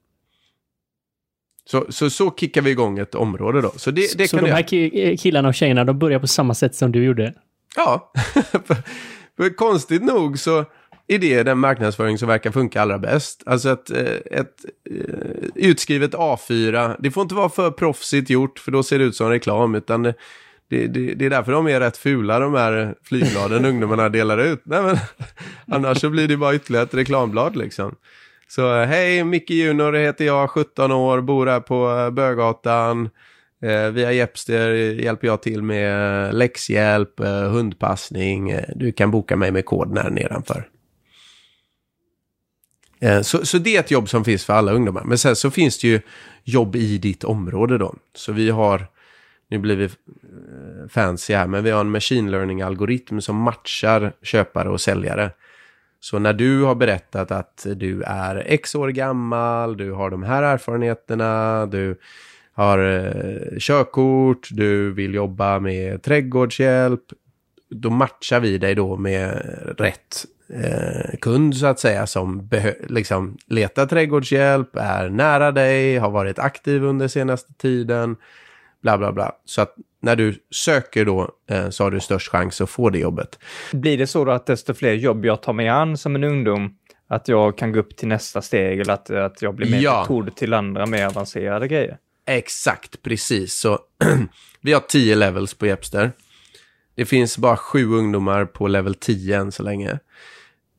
C: Så, så, så kickar vi igång ett område då. Så, det, det
A: så de här jag... killarna och tjejerna, de börjar på samma sätt som du gjorde?
C: Ja, för konstigt nog så är det den marknadsföring som verkar funka allra bäst. Alltså ett, eh, ett, eh, utskrivet A4, det får inte vara för proffsigt gjort för då ser det ut som reklam utan det, det, är därför de är rätt fula de här flygbladen ungdomarna delar ut. Nej, men, annars så blir det bara ytterligare ett reklamblad liksom. Så hej, Micke Junior heter jag, 17 år, bor här på Bögatan. Eh, via Jepster hjälper jag till med läxhjälp, eh, hundpassning. Eh, du kan boka mig med koden här nedanför. Eh, så, så det är ett jobb som finns för alla ungdomar. Men sen så finns det ju jobb i ditt område då. Så vi har nu blir vi eh, fancy här, men vi har en machine learning-algoritm som matchar köpare och säljare. Så när du har berättat att du är x år gammal, du har de här erfarenheterna, du har eh, körkort, du vill jobba med trädgårdshjälp, då matchar vi dig då med rätt eh, kund så att säga som liksom letar trädgårdshjälp, är nära dig, har varit aktiv under senaste tiden bla bla bla. Så att när du söker då eh, så har du störst chans att få det jobbet.
B: Blir det så då att desto fler jobb jag tar mig an som en ungdom, att jag kan gå upp till nästa steg eller att, att jag blir mer ja. metod till andra mer avancerade grejer?
C: Exakt, precis. Så vi har tio levels på Jepster. Det finns bara sju ungdomar på level 10 än så länge.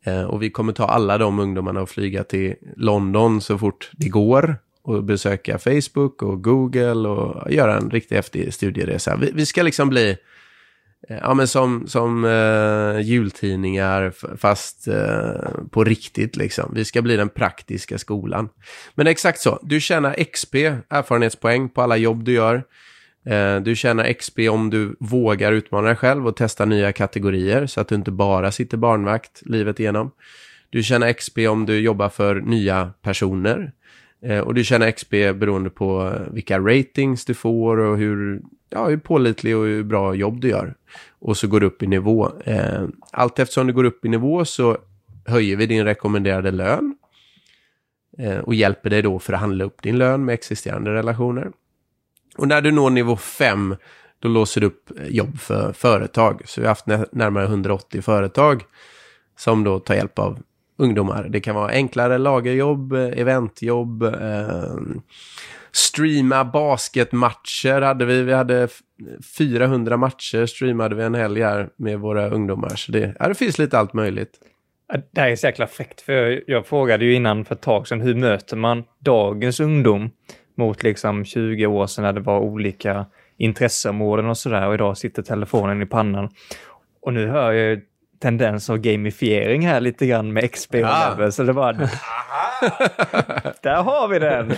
C: Eh, och vi kommer ta alla de ungdomarna och flyga till London så fort det går och besöka Facebook och Google och göra en riktigt häftig studieresa. Vi, vi ska liksom bli eh, ja, men som, som eh, jultidningar fast eh, på riktigt liksom. Vi ska bli den praktiska skolan. Men exakt så, du tjänar XP, erfarenhetspoäng på alla jobb du gör. Eh, du tjänar XP om du vågar utmana dig själv och testa nya kategorier så att du inte bara sitter barnvakt livet igenom. Du tjänar XP om du jobbar för nya personer. Eh, och du tjänar XP beroende på vilka ratings du får och hur, ja, hur pålitlig och hur bra jobb du gör. Och så går du upp i nivå. Eh, allt eftersom du går upp i nivå så höjer vi din rekommenderade lön. Eh, och hjälper dig då för att handla upp din lön med existerande relationer. Och när du når nivå 5 då låser du upp eh, jobb för företag. Så vi har haft närmare 180 företag som då tar hjälp av ungdomar. Det kan vara enklare lagerjobb, eh, eventjobb, eh, streama basketmatcher hade vi. Vi hade 400 matcher streamade vi en helg här med våra ungdomar. Så det, ja, det finns lite allt möjligt.
B: Det här är så jäkla fräckt, för jag, jag frågade ju innan för ett tag sedan, hur möter man dagens ungdom mot liksom 20 år sedan när det var olika intresseområden och sådär och idag sitter telefonen i pannan. Och nu hör jag tendens av gamifiering här lite grann med XP och
C: Ja.
B: level, så det var... Där har vi den!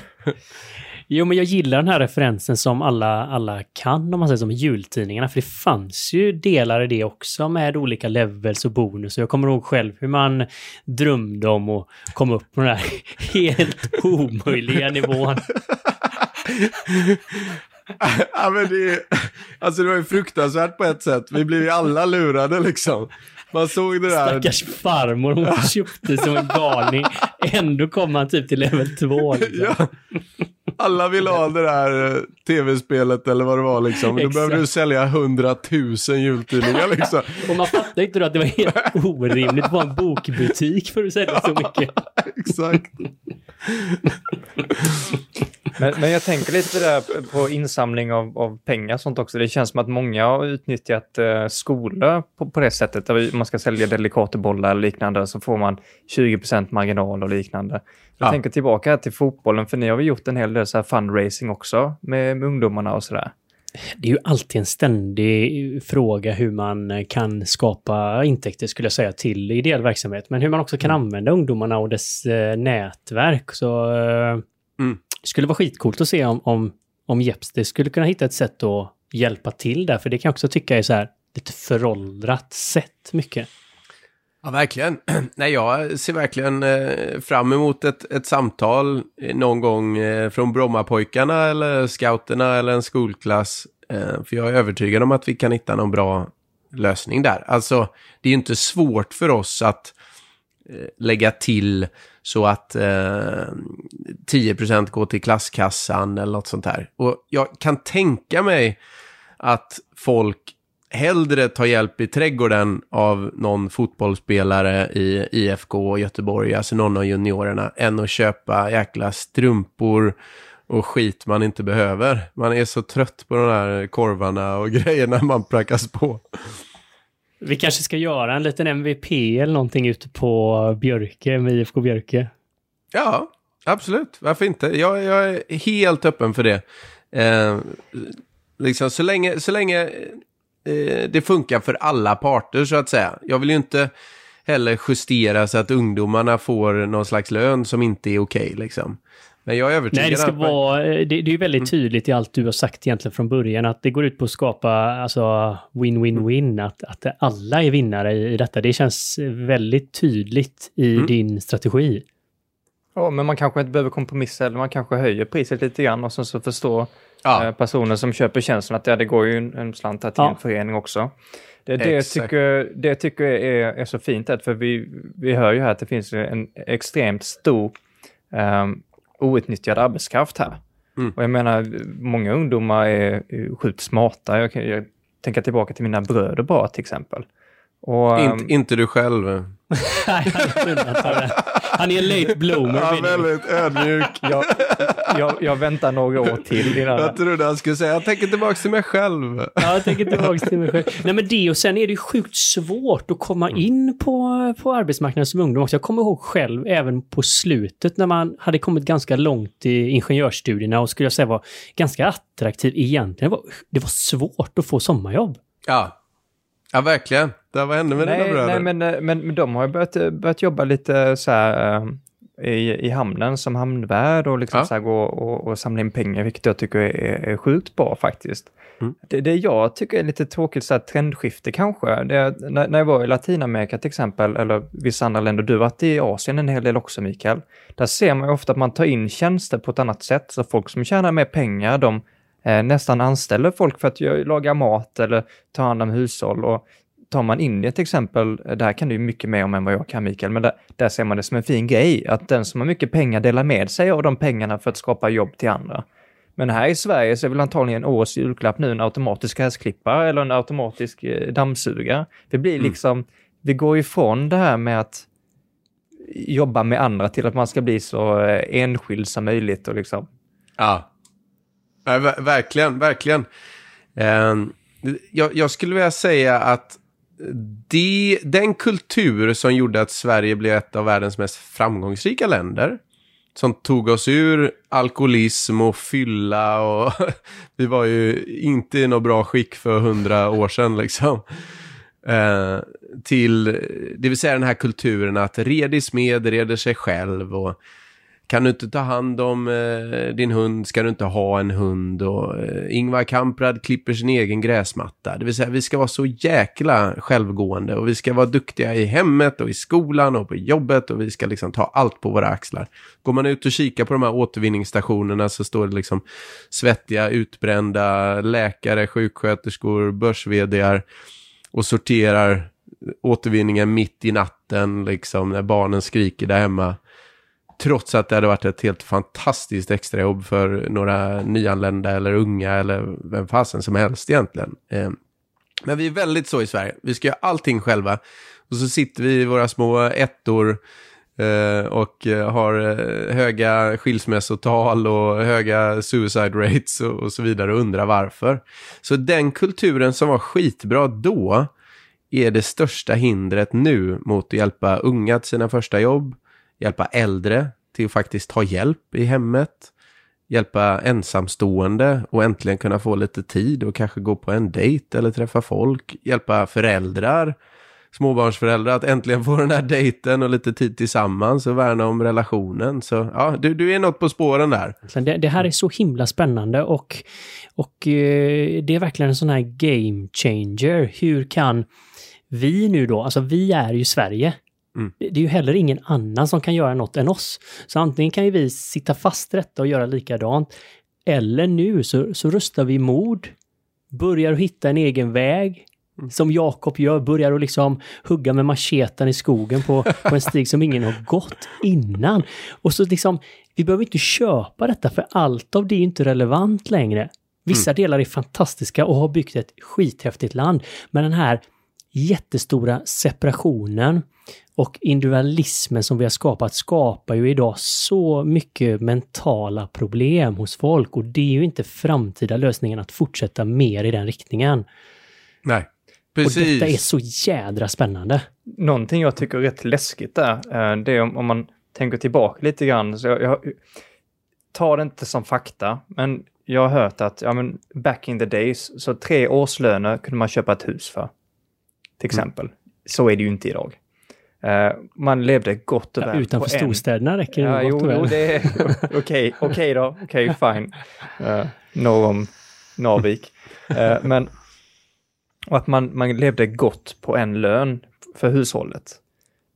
A: Jo, men jag gillar den här referensen som alla, alla kan, om man säger som jultidningarna. För det fanns ju delar i det också med olika levels och bonus. Jag kommer ihåg själv hur man drömde om att komma upp på den här helt omöjliga nivån.
C: ja, men det, är- alltså det var ju fruktansvärt på ett sätt. Vi blev ju alla lurade liksom. Man såg det där.
A: Stackars farmor, hon köpte som en galning. Ändå kom man typ till level 2. Liksom.
C: Ja. Alla ville ha det där eh, tv-spelet eller vad det var liksom. Då
A: Exakt.
C: behövde du sälja hundratusen jultidningar liksom.
A: Och man fattade inte då att det var helt orimligt att vara en bokbutik för att sälja så mycket.
C: Exakt.
B: Men, men jag tänker lite där på insamling av, av pengar och sånt också. Det känns som att många har utnyttjat eh, skolor på, på det sättet. Där man ska sälja Delicatobollar eller liknande så får man 20% marginal och liknande. Jag
C: Ja.
B: tänker tillbaka till fotbollen, för ni har väl gjort en hel del så fundraising också med, med ungdomarna och sådär.
A: Det är ju alltid en ständig fråga hur man kan skapa intäkter, skulle jag säga, till ideell verksamhet. Men hur man också kan använda ungdomarna och dess eh, nätverk. Så eh,
C: Mm
A: det skulle vara skitcoolt att se om, om, om Jepster skulle kunna hitta ett sätt att hjälpa till där. För det kan jag också tycka är så här lite föråldrat sätt mycket.
C: Ja, verkligen. Nej, jag ser verkligen eh, fram emot ett, ett samtal eh, någon gång eh, från Brommapojkarna eller scouterna eller en skolklass. Eh, för jag är övertygad om att vi kan hitta någon bra lösning där. Alltså, det är ju inte svårt för oss att eh, lägga till så att eh, 10% går till klasskassan eller något sånt här. Och jag kan tänka mig att folk hellre tar hjälp i trädgården av någon fotbollsspelare i IFK Göteborg, alltså någon av juniorerna, än att köpa jäkla strumpor och skit man inte behöver. Man är så trött på de här korvarna och grejerna man prackas på.
A: Vi kanske ska göra en liten MVP eller någonting ute på Björke med IFK Björke.
C: Ja, absolut. Varför inte? Jag, jag är helt öppen för det. Eh, liksom, så länge, så länge eh, det funkar för alla parter, så att säga. Jag vill ju inte heller justera så att ungdomarna får någon slags lön som inte är okej, liksom. Men jag är övertygad
A: Nej, det ska vara... Det, det är ju väldigt tydligt i allt du har sagt egentligen från början att det går ut på att skapa alltså win-win-win, att, att alla är vinnare i, i detta. Det känns väldigt tydligt i
C: Mm.
A: din strategi.
B: Ja, men man kanske inte behöver kompromissa eller man kanske höjer priset lite grann och sen så förstår
C: Ja.
B: eh, personen som köper tjänsten att ja, det går ju en, en slant till
A: Ja.
B: en förening också. Det, det,
C: Exakt.
B: tycker, det tycker jag är, är så fint, att för vi, vi hör ju här att det finns en extremt stor um, outnyttjad arbetskraft här.
C: Mm.
B: Och jag menar, många ungdomar är, sjukt smarta. Jag, jag tänker tillbaka till mina bröder bara till exempel. Och, ehm,
C: Inte, inte du själv.
A: Nej, han är undantag. Han är en late bloomer.
C: Ja, väldigt ödmjuk.
B: jag, jag, jag väntar några år till innan...
C: Jag trodde han skulle säga, jag tänker tillbaka till mig själv.
A: Ja, jag tänker tillbaka till mig själv. Nej, men det och sen är det ju sjukt svårt att komma in på, på arbetsmarknaden som ungdom också. Jag kommer ihåg själv, även på slutet, när man hade kommit ganska långt i ingenjörsstudierna och skulle jag säga var ganska attraktiv egentligen. Det var, det var svårt att få sommarjobb.
C: Ja, ja verkligen. Det var hände med dina
B: Nej,
C: bröder?
B: nej men, eh, men, men de har ju börjat, eh, börjat jobba lite så här eh, i, i hamnen som hamnvärd och liksom
C: Ja.
B: så här gå och, och samla in pengar, vilket jag tycker är, är sjukt bra faktiskt.
C: Mm.
B: Det, det jag tycker är lite tråkigt så här trendskifte kanske, det är, när, när jag var i Latinamerika till exempel, eller vissa andra länder, du har varit i Asien en hel del också Mikael, där ser man ju ofta att man tar in tjänster på ett annat sätt, så folk som tjänar mer pengar, de eh, nästan anställer folk för att laga mat eller ta hand om hushåll och tar man Indien till exempel, det här kan du ju mycket mer om än vad jag kan Mikael, men där, där ser man det som en fin grej, att den som har mycket pengar delar med sig av de pengarna för att skapa jobb till andra. Men här i Sverige så är väl antagligen årets julklapp nu en automatisk gräsklippare eller en automatisk eh, dammsugare. Det blir
C: Mm.
B: liksom, vi går ifrån det här med att jobba med andra till att man ska bli så eh, enskild som möjligt och liksom
C: Ja. Nej, ver- verkligen, verkligen. Eh, jag, jag skulle vilja säga att de, den kultur som gjorde att Sverige blev ett av världens mest framgångsrika länder, som tog oss ur alkoholism och fylla och vi var ju inte i något bra skick för hundra år sedan liksom. Eh, till, det vill säga den här kulturen att redig smed reder sig själv och kan du inte ta hand om eh, din hund ska du inte ha en hund och eh, Ingvar Kamprad klipper sin egen gräsmatta. Det vill säga vi ska vara så jäkla självgående och vi ska vara duktiga i hemmet och i skolan och på jobbet och vi ska liksom ta allt på våra axlar. Går man ut och kikar på de här återvinningsstationerna så står det liksom svettiga, utbrända läkare, sjuksköterskor, börs och sorterar återvinningen mitt i natten liksom när barnen skriker där hemma. Trots att det hade varit ett helt fantastiskt extrajobb för några nyanlända eller unga eller vem fasen som helst egentligen. Eh, men vi är väldigt så i Sverige. Vi ska göra allting själva. Och så sitter vi i våra små ettor eh, och eh, har höga skilsmässotal och höga suicide rates och så vidare och undrar varför. Så den kulturen som var skitbra då är det största hindret nu mot att hjälpa unga till sina första jobb, hjälpa äldre till att faktiskt ta hjälp i hemmet, hjälpa ensamstående och äntligen kunna få lite tid och kanske gå på en dejt eller träffa folk, hjälpa föräldrar, småbarnsföräldrar att äntligen få den här dejten och lite tid tillsammans och värna om relationen. Så ja, du, du är något på spåren där.
A: Det, det här är så himla spännande och, och eh, det är verkligen en sån här game changer. Hur kan vi nu då, alltså vi är ju Sverige. Mm. Det är ju heller ingen annan som kan göra något än oss. Så antingen kan ju vi sitta fast rätta och göra likadant. Eller nu så, så rustar vi mod, börjar hitta en egen väg, mm. som Jakob gör, börjar att liksom hugga med macheten i skogen på, på en stig som ingen har gått innan. Och så liksom, vi behöver inte köpa detta för allt av det är inte relevant längre. Vissa mm. delar är fantastiska och har byggt ett skithäftigt land. Men den här jättestora separationen och individualismen som vi har skapat skapar ju idag så mycket mentala problem hos folk och det är ju inte framtida lösningen att fortsätta mer i den riktningen.
C: Nej, precis.
A: Och detta är så jädra spännande.
B: Någonting jag tycker är rätt läskigt där, eh, det är om, om man tänker tillbaka lite grann. Så jag, jag tar det inte som fakta, men jag har hört att ja, men back in the days, så tre årslöner kunde man köpa ett hus för till exempel. Mm. Så är det ju inte idag. Uh, man levde gott och väl.
A: Ja, utanför storstäderna räcker det
B: ja,
A: gott och väl.
B: Jo, det är okej, okej okay då, okej, okay, fine. Uh, norr om Narvik. Uh, men och att man, man levde gott på en lön för hushållet.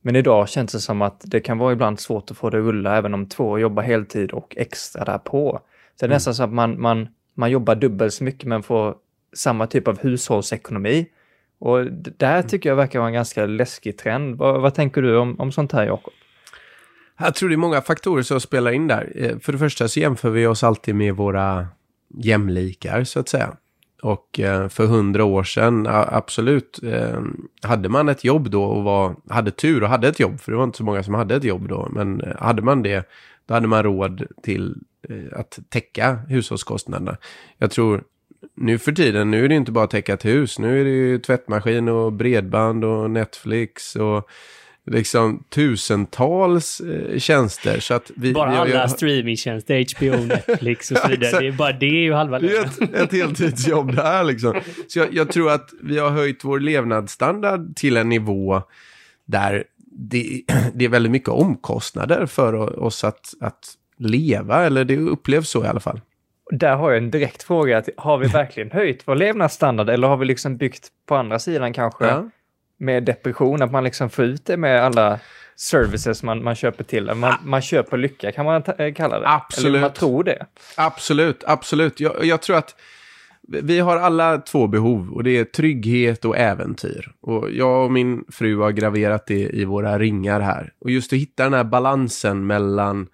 B: Men idag känns det som att det kan vara ibland svårt att få det att rulla även om två jobbar heltid och extra därpå. Så det är mm. nästan så att man, man, man jobbar dubbelt så mycket men får samma typ av hushållsekonomi och där tycker jag verkar vara en ganska läskig trend. Vad, vad tänker du om, om sånt här, Jakob?
C: Jag tror det är många faktorer som spelar in där. Eh, för det första så jämför vi oss alltid med våra jämlikar, så att säga. Och eh, för hundra år sedan, absolut, eh, hade man ett jobb då och var, hade tur och hade ett jobb, för det var inte så många som hade ett jobb då, men hade man det, då hade man råd till att täcka hushållskostnaderna. Jag tror nu för tiden, nu är det inte bara att täcka ett hus. Nu är det ju tvättmaskin och bredband och Netflix och liksom tusentals eh, tjänster. Så att vi,
A: bara
C: vi,
A: alla jag, streamingtjänster, HBO, Netflix och så vidare. det är bara det är ju halva
C: Det är ett, ett heltidsjobb där liksom. Så jag, jag, tror att vi har höjt vår levnadsstandard till en nivå där det, det är väldigt mycket omkostnader för oss att, att leva, eller det upplevs så i alla fall.
B: Där har jag en direkt fråga. Har vi verkligen höjt vår levnadsstandard eller har vi liksom byggt på andra sidan kanske ja. med depression, att man liksom får ut det med alla services man, man köper till. Man, ah. man köper lycka kan man eh, kalla det.
C: Absolut. Eller
B: man tror det.
C: Absolut, absolut. Jag, jag tror att vi har alla två behov och det är trygghet och äventyr. Och jag och min fru har graverat det i våra ringar här. Och just att hitta den här balansen mellan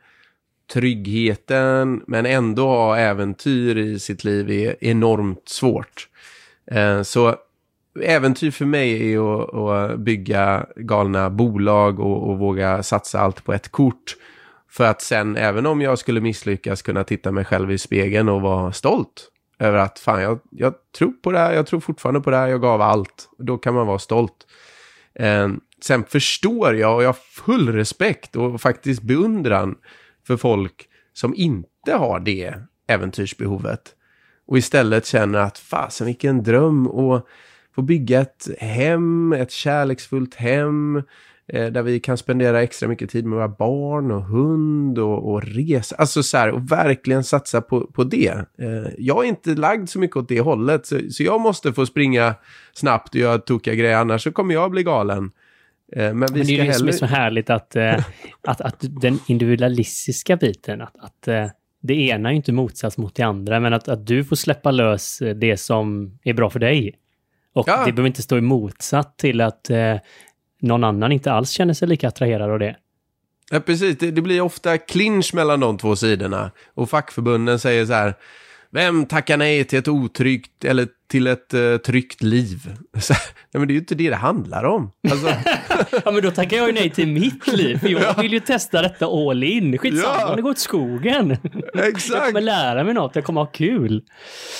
C: tryggheten men ändå ha äventyr i sitt liv är enormt svårt. Eh, så äventyr för mig är att, att bygga galna bolag och, och, våga satsa allt på ett kort. För att sen, även om jag skulle misslyckas, kunna titta mig själv i spegeln och vara stolt över att fan, jag, jag tror på det här, jag tror fortfarande på det här, jag gav allt. Då kan man vara stolt. Eh, sen förstår jag och jag har full respekt och faktiskt beundran för folk som inte har det äventyrsbehovet. Och istället känner att fasen vilken dröm att få bygga ett hem, ett kärleksfullt hem eh, där vi kan spendera extra mycket tid med våra barn och hund och, och resa. Alltså så här, och verkligen satsa på, på det. Eh, jag är inte lagd så mycket åt det hållet, så, så jag måste få springa snabbt och göra tokiga grejer, annars så kommer jag bli galen.
A: Eh, men, vi men det är ju det som är så härligt att, eh, att, att den individualistiska biten, att, att eh, det ena är ju inte motsats mot det andra, men att, att du får släppa lös det som är bra för dig. Och ja. det behöver inte stå i motsatt till att eh, någon annan inte alls känner sig lika attraherad av det.
C: Ja, precis. Det, det, blir ofta clinch mellan de två sidorna. Och fackförbunden säger så här, vem tackar nej till ett otryggt eller till ett uh, tryggt liv? Så, nej, men det är ju inte det det handlar om. Alltså...
A: ja, men då tackar jag ju nej till mitt liv. För jag vill ju testa detta all in. Skitsamma ja. om det går åt skogen.
C: Exakt. Jag
A: kommer lära mig något, jag kommer ha kul.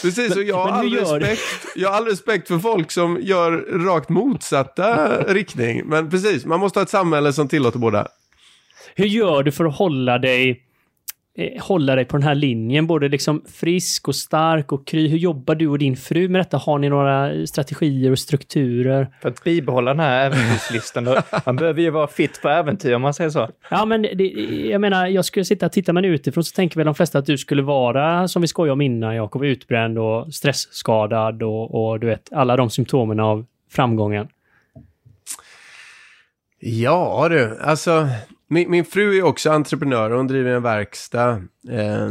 C: Precis, och jag har, all respekt, jag har all respekt för folk som gör rakt motsatta riktning. Men precis, man måste ha ett samhälle som tillåter båda.
A: Hur gör du för att hålla dig hålla dig på den här linjen, både liksom frisk och stark och kry. Hur jobbar du och din fru med detta? Har ni några strategier och strukturer?
B: För att bibehålla den här äventyrslistan, då, man behöver ju vara fit för äventyr om man säger så.
A: Ja, men det, jag menar, jag skulle sitta och titta man utifrån så tänker väl de flesta att du skulle vara, som vi skojade om innan, Jakob, utbränd och stressskadad och, och du vet, alla de symptomen av framgången.
C: Ja du, alltså min, min fru är också entreprenör. Hon driver en verkstad eh,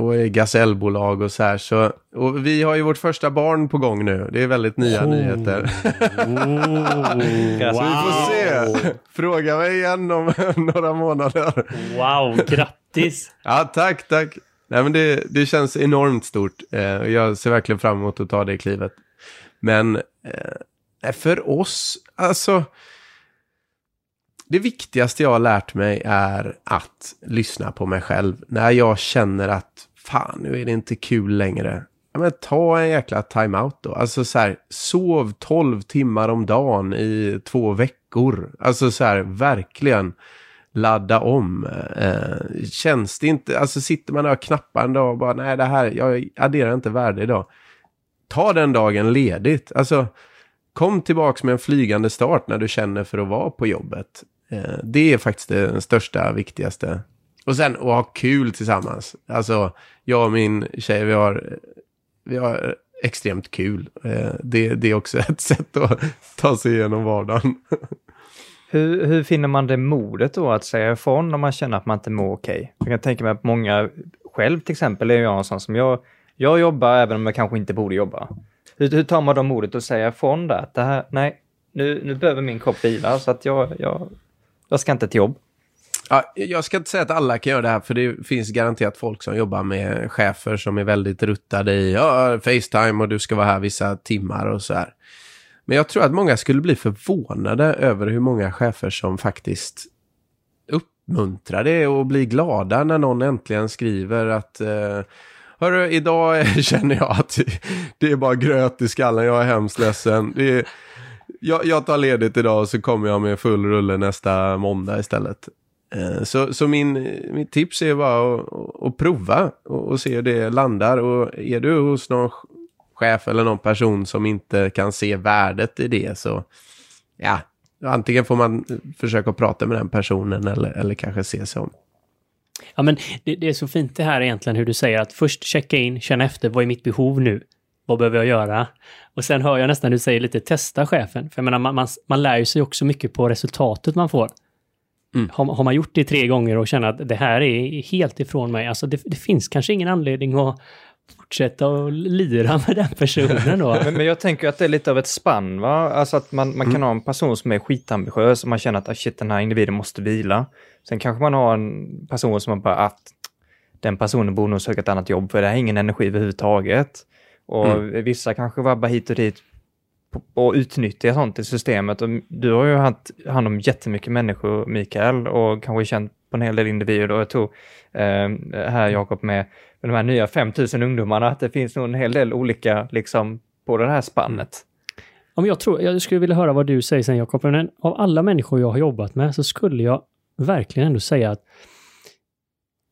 C: och är gasellbolag och så här. Så, och vi har ju vårt första barn på gång nu. Det är väldigt nya oh. nyheter.
A: oh,
C: så vi får se. Fråga mig igen om några månader.
A: Wow, grattis!
C: ja, tack, tack. Nej, men det, det känns enormt stort. Eh, och jag ser verkligen fram emot att ta det klivet. Men eh, för oss, alltså det viktigaste jag har lärt mig är att lyssna på mig själv. När jag känner att fan, nu är det inte kul längre. Ja, men ta en jäkla timeout då. Alltså så här, sov 12 timmar om dagen i två veckor. Alltså så här, verkligen ladda om. Eh, känns det inte, alltså sitter man där och knappar en dag och bara nej det här, jag adderar inte värde idag. Ta den dagen ledigt. Alltså kom tillbaks med en flygande start när du känner för att vara på jobbet. Eh, det är faktiskt det största, viktigaste. Och sen att ha kul tillsammans. Alltså, jag och min tjej, vi har, vi har extremt kul. Eh, det, det är också ett sätt att ta sig igenom vardagen.
B: Hur, hur finner man det modet då att säga ifrån om man känner att man inte mår okej? Okay? Jag kan tänka mig att många, själv till exempel, är jag en sån som jag, jag jobbar även om jag kanske inte borde jobba. Hur, hur tar man då modet att säga ifrån där? Att det här, nej, nu, nu behöver min kropp vila så att jag, jag jag ska inte till jobb.
C: Ja, jag ska inte säga att alla kan göra det här, för det finns garanterat folk som jobbar med chefer som är väldigt ruttade i ja, Facetime och du ska vara här vissa timmar och så här. Men jag tror att många skulle bli förvånade över hur många chefer som faktiskt uppmuntrar det och blir glada när någon äntligen skriver att eh, Hörru, idag känner jag att det är bara gröt i skallen, jag är hemskt ledsen. Det är, jag, jag tar ledigt idag och så kommer jag med full rulle nästa måndag istället. Eh, så, så min, mitt tips är bara att, att prova och, och, se hur det landar. Och är du hos någon chef eller någon person som inte kan se värdet i det så ja, antingen får man försöka prata med den personen eller, eller kanske se sig om.
A: Ja, men det, det, är så fint det här egentligen hur du säger att först checka in, känna efter, vad är mitt behov nu? Vad behöver jag göra? Och sen hör jag nästan du säger lite testa chefen. För jag menar, man, man, man lär ju sig också mycket på resultatet man får. Mm. Har, har, man gjort det tre gånger och känner att det här är helt ifrån mig, alltså det, det finns kanske ingen anledning att fortsätta att lira med den personen då.
B: men, men, jag tänker att det är lite av ett spann, va? Alltså att man, man kan mm. ha en person som är skitambitiös och man känner att ah, shit, den här individen måste vila. Sen kanske man har en person som man bara att den personen borde nog söka ett annat jobb för det har ingen energi överhuvudtaget. Och mm. vissa kanske vabbar hit och dit och utnyttjar sånt i systemet. Och du har ju haft hand om jättemycket människor, Mikael, och kanske känt på en hel del individer och jag tror eh, här Jakob med, med de här nya 5000 ungdomarna att det finns nog en hel del olika liksom på det här spannet.
A: Om jag, tror, jag skulle vilja höra vad du säger sen Jakob, men av alla människor jag har jobbat med så skulle jag verkligen ändå säga att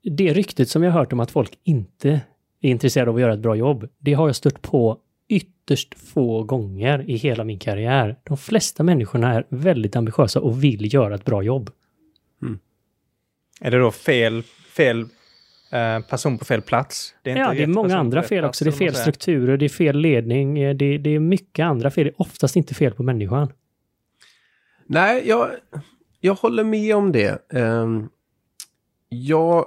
A: det ryktet som jag har hört om att folk inte är intresserade av att göra ett bra jobb, det har jag stött på ytterst få gånger i hela min karriär. De flesta människorna är väldigt ambitiösa och vill göra ett bra jobb.
B: Är det då fel, fel eh, person på fel plats?
A: Det är ja, det är många andra fel också. Det är fel strukturer, det är fel ledning, eh, det, det, är mycket andra fel. Det är oftast inte fel på människan.
C: Nej, jag, jag håller med om det. Um, jag,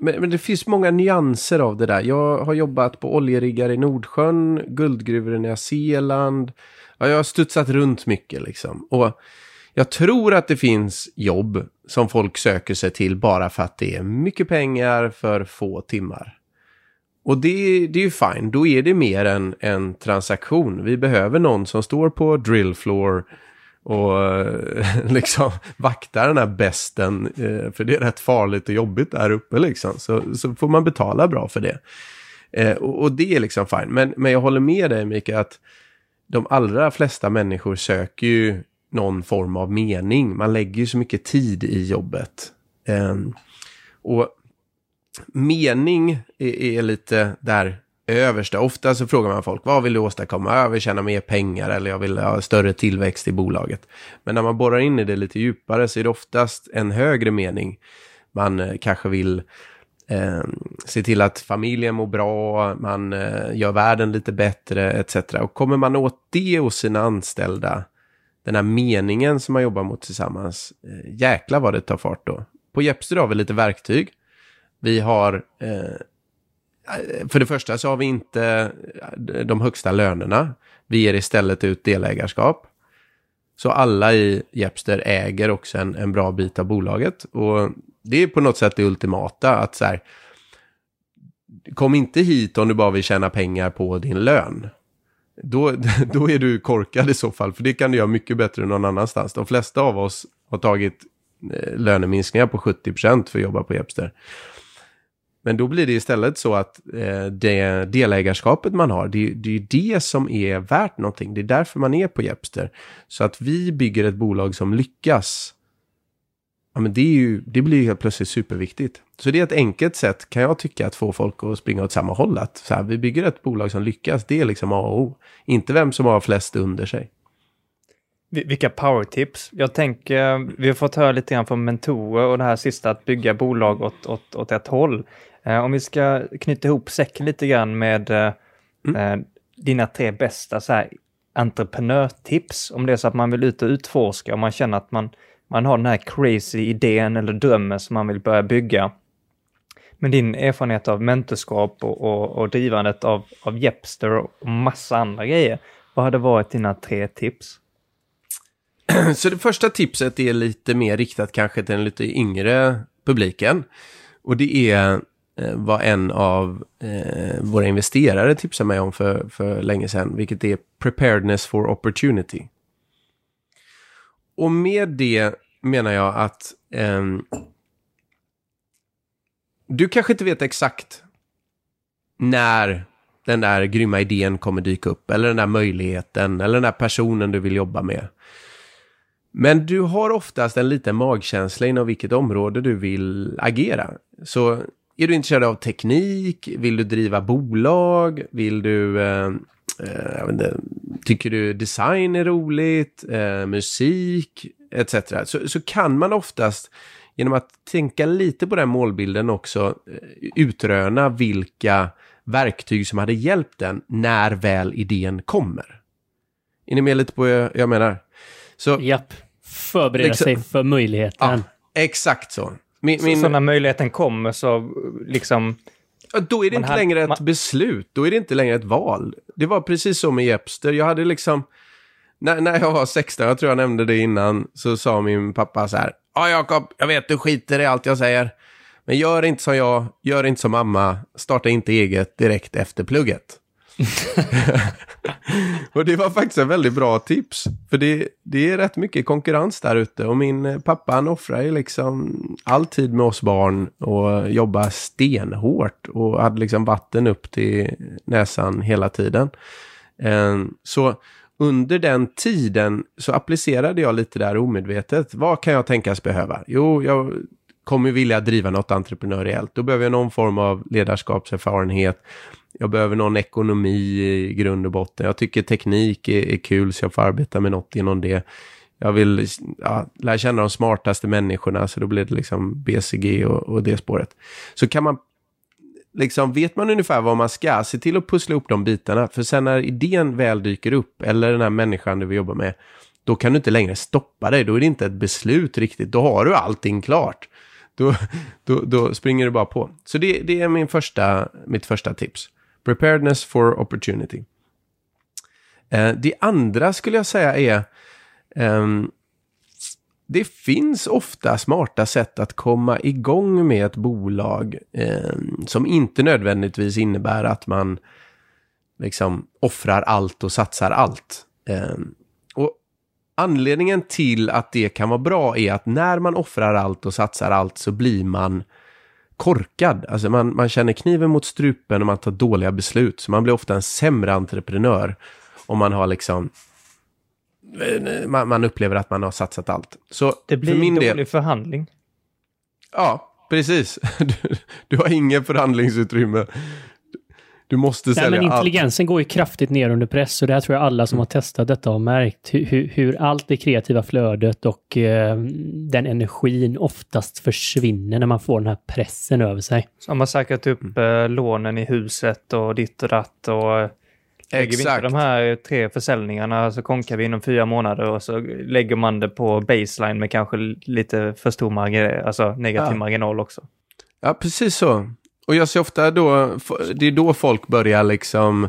C: men, men, det finns många nyanser av det där. Jag har jobbat på oljeriggar i Nordsjön, guldgruvor i Nya Zeeland. Ja, jag har studsat runt mycket liksom. Och jag tror att det finns jobb som folk söker sig till bara för att det är mycket pengar för få timmar. Och det, det är ju fine, då är det mer än en transaktion. Vi behöver någon som står på drill floor och eh, liksom vaktar den här besten. Eh, för det är rätt farligt och jobbigt där uppe liksom. Så, så får man betala bra för det. Eh, och, och det är liksom fine. Men, men jag håller med dig Mikael att de allra flesta människor söker ju någon form av mening. Man lägger ju så mycket tid i jobbet. Ehm, och mening är, är, lite där översta. Ofta så frågar man folk, vad vill du åstadkomma? Jag vill tjäna mer pengar eller jag vill ha större tillväxt i bolaget. Men när man borrar in i det lite djupare så är det oftast en högre mening. Man eh, kanske vill eh, se till att familjen mår bra, man eh, gör världen lite bättre etc. Och kommer man åt det hos sina anställda den här meningen som man jobbar mot tillsammans, eh, jäkla vad det tar fart då. På Jepster har vi lite verktyg. Vi har, eh, Eh, för det första så har vi inte eh, de högsta lönerna. Vi ger istället ut delägarskap. Så alla i Jepster äger också en, en bra bit av bolaget. Och det är på något sätt det ultimata att så här, kom inte hit om du bara vill tjäna pengar på din lön. Då, då är du korkad i så fall, för det kan du göra mycket bättre än någon annanstans. De flesta av oss har tagit eh, löneminskningar på 70% för att jobba på Jepster. Men då blir det istället så att eh, det delägarskapet man har, det, det är det som är värt någonting. Det är därför man är på Jepster. Så att vi bygger ett bolag som lyckas ja, men det, är ju, det blir helt plötsligt superviktigt. Så det är ett enkelt sätt kan jag tycka att få folk att springa åt samma håll. Att så här, vi bygger ett bolag som lyckas, det är liksom A och O. Inte vem som har flest under sig.
B: Vilka powertips? Jag tänker, eh, vi har fått höra lite grann från mentorer och det här sista att bygga bolag åt, åt, åt ett håll. Eh, om vi ska knyta ihop säcken lite grann med eh, mm. eh, dina tre bästa så här, entreprenörtips. Om det är så att man vill ut och utforska och man känner att man man har den här crazy idén eller drömmen som man vill börja bygga. Men din erfarenhet av mentorskap och, och, och drivandet av, av Jepster och massa andra grejer, vad hade varit dina tre tips?
C: Så det första tipset är lite mer riktat kanske till den lite yngre publiken. Och det är Eh, vad en av eh, våra investerare tipsade mig om för, för länge sedan, vilket är preparedness for opportunity. Och med det menar jag att eh, du kanske inte vet exakt när den där grymma idén kommer dyka upp, eller den där möjligheten, eller den där personen du vill jobba med. Men du har oftast en liten magkänsla inom vilket område du vill agera. Så är du intresserad av teknik? Vill du driva bolag? Vill du eh, eh, inte, tycker du design är roligt, eh, musik etc. Så, så kan man oftast genom att tänka lite på den målbilden också eh, utröna vilka verktyg som hade hjälpt den när väl idén kommer. Är ni med lite på vad jag menar?
A: Så, Japp, förbereda liksom, sig för möjligheten.
C: Ja, exakt så.
B: Min, min... Så, så när möjligheten kommer så liksom
C: då är det inte hade, längre ett man... beslut, då är det inte längre ett val. Det var precis så med Jepster. Jag hade liksom, när, när jag var 16, jag tror jag nämnde det innan, så sa min pappa så här. Ja Jakob, jag vet du skiter i allt jag säger. Men gör inte som jag, gör inte som mamma, starta inte eget direkt efter plugget. och det var faktiskt en väldigt bra tips. För det, det är rätt mycket konkurrens där ute. Och min eh, pappa han offrar ju liksom all tid med oss barn och jobbar stenhårt. Och hade liksom vatten upp till näsan hela tiden. Ehm, så under den tiden så applicerade jag lite där omedvetet. Vad kan jag tänkas behöva? Jo, jag kommer vilja driva något entreprenöriellt. Då behöver jag någon form av ledarskapserfarenhet. Jag behöver någon ekonomi i grund och botten. Jag tycker teknik är, är kul så jag får arbeta med något inom det. Jag vill ja, lära känna de smartaste människorna så då blir det liksom BCG och, och det spåret. Så kan man liksom, vet man ungefär vad man ska, se till att pussla ihop de bitarna. För sen när idén väl dyker upp, eller den här människan du vill jobba med, då kan du inte längre stoppa dig. Då är det inte ett beslut riktigt. Då har du allting klart. Då, då, då springer du bara på. Så det, det är min första, mitt första tips. Preparedness for opportunity. Eh, det andra skulle jag säga är um, det finns ofta smarta sätt att komma igång med ett bolag eh, som inte nödvändigtvis innebär att man liksom offrar allt och satsar allt. Eh, och anledningen till att det kan vara bra är att när man offrar allt och satsar allt så blir man korkad. Alltså man, man känner kniven mot strupen och man tar dåliga beslut. Så man blir ofta en sämre entreprenör om man har liksom man, man, upplever att man har satsat allt. Så
B: det blir
C: för min
B: dålig
C: del,
B: förhandling.
C: Ja, precis. Du, du har ingen förhandlingsutrymme. Du måste sälja
A: Nej, men
C: allt.
A: intelligensen går ju kraftigt ner under press och det här tror jag alla som har testat detta har märkt. Hur, hur allt det kreativa flödet och eh, den energin oftast försvinner när man får den här pressen över sig.
B: Så har man säkrat upp eh, lånen i huset och ditt och datt och Lägger vi inte de här tre försäljningarna så konkar vi inom fyra månader och så lägger man det på baseline med kanske lite för stor marginal, alltså negativ ja. marginal också.
C: Ja, precis så. Och jag ser ofta då, det är då folk börjar liksom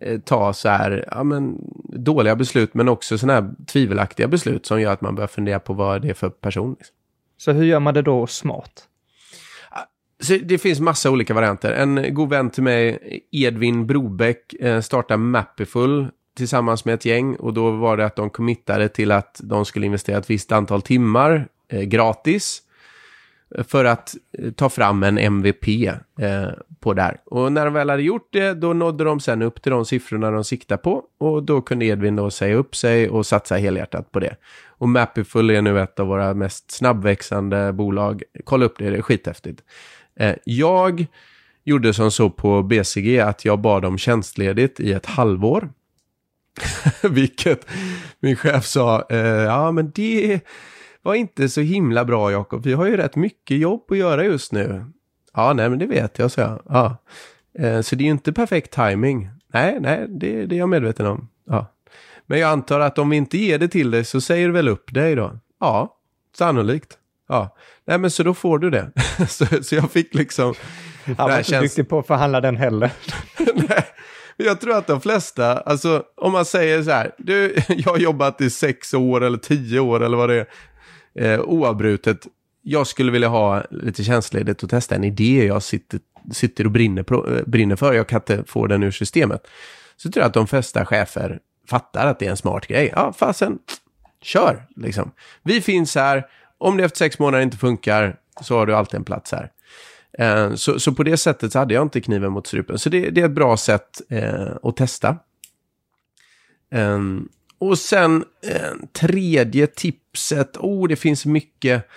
C: eh, ta så här, ja men dåliga beslut men också sådana här tvivelaktiga beslut som gör att man börjar fundera på vad det är för person. Liksom.
B: Så hur gör man det då smart?
C: Så det finns massa olika varianter. En god vän till mig, Edvin Brobeck, eh, startade Mapiful tillsammans med ett gäng och då var det att de committade till att de skulle investera ett visst antal timmar eh, gratis Eh, för att eh, ta fram en MVP eh, på där. Och när de väl hade gjort det, då nådde de sen upp till de siffrorna de siktade på och då kunde Edvin då säga upp sig och satsa helhjärtat på det. Och Mapiful är nu ett av våra mest snabbväxande bolag. Kolla upp det, det är skithäftigt. Eh, jag gjorde som så på BCG att jag bad om tjänstledigt i ett halvår. Vilket min chef sa, eh, ja men det var inte så himla bra Jakob. Vi har ju rätt mycket jobb att göra just nu. Ja, nej men det vet jag, så jag. Ja. Eh, så det är ju inte perfekt timing. Nej, nej, det, det är jag medveten om. Ja. Men jag antar att om vi inte ger det till dig så säger du väl upp dig då? Ja, sannolikt. Ja, nej men så då får du det. så, så jag fick liksom...
B: Han var inte känns... duktig på att förhandla den heller.
C: nej, jag tror att de flesta, alltså om man säger så här, du, jag har jobbat i sex år eller tio år eller vad det är, eh, oavbrutet. Jag skulle vilja ha lite tjänstledigt och testa en idé jag sitter, sitter och brinner, på, eh, brinner för. Jag kan inte få den ur systemet. Så tror jag att de flesta chefer fattar att det är en smart grej. Ja, fasen, kör liksom. Vi finns här, om det efter sex månader inte funkar så har du alltid en plats här. Eh, så, så, på det sättet så hade jag inte kniven mot strupen. Så det, det är ett bra sätt eh, att testa. Eh, och sen eh, tredje tipset. Oh, det finns mycket.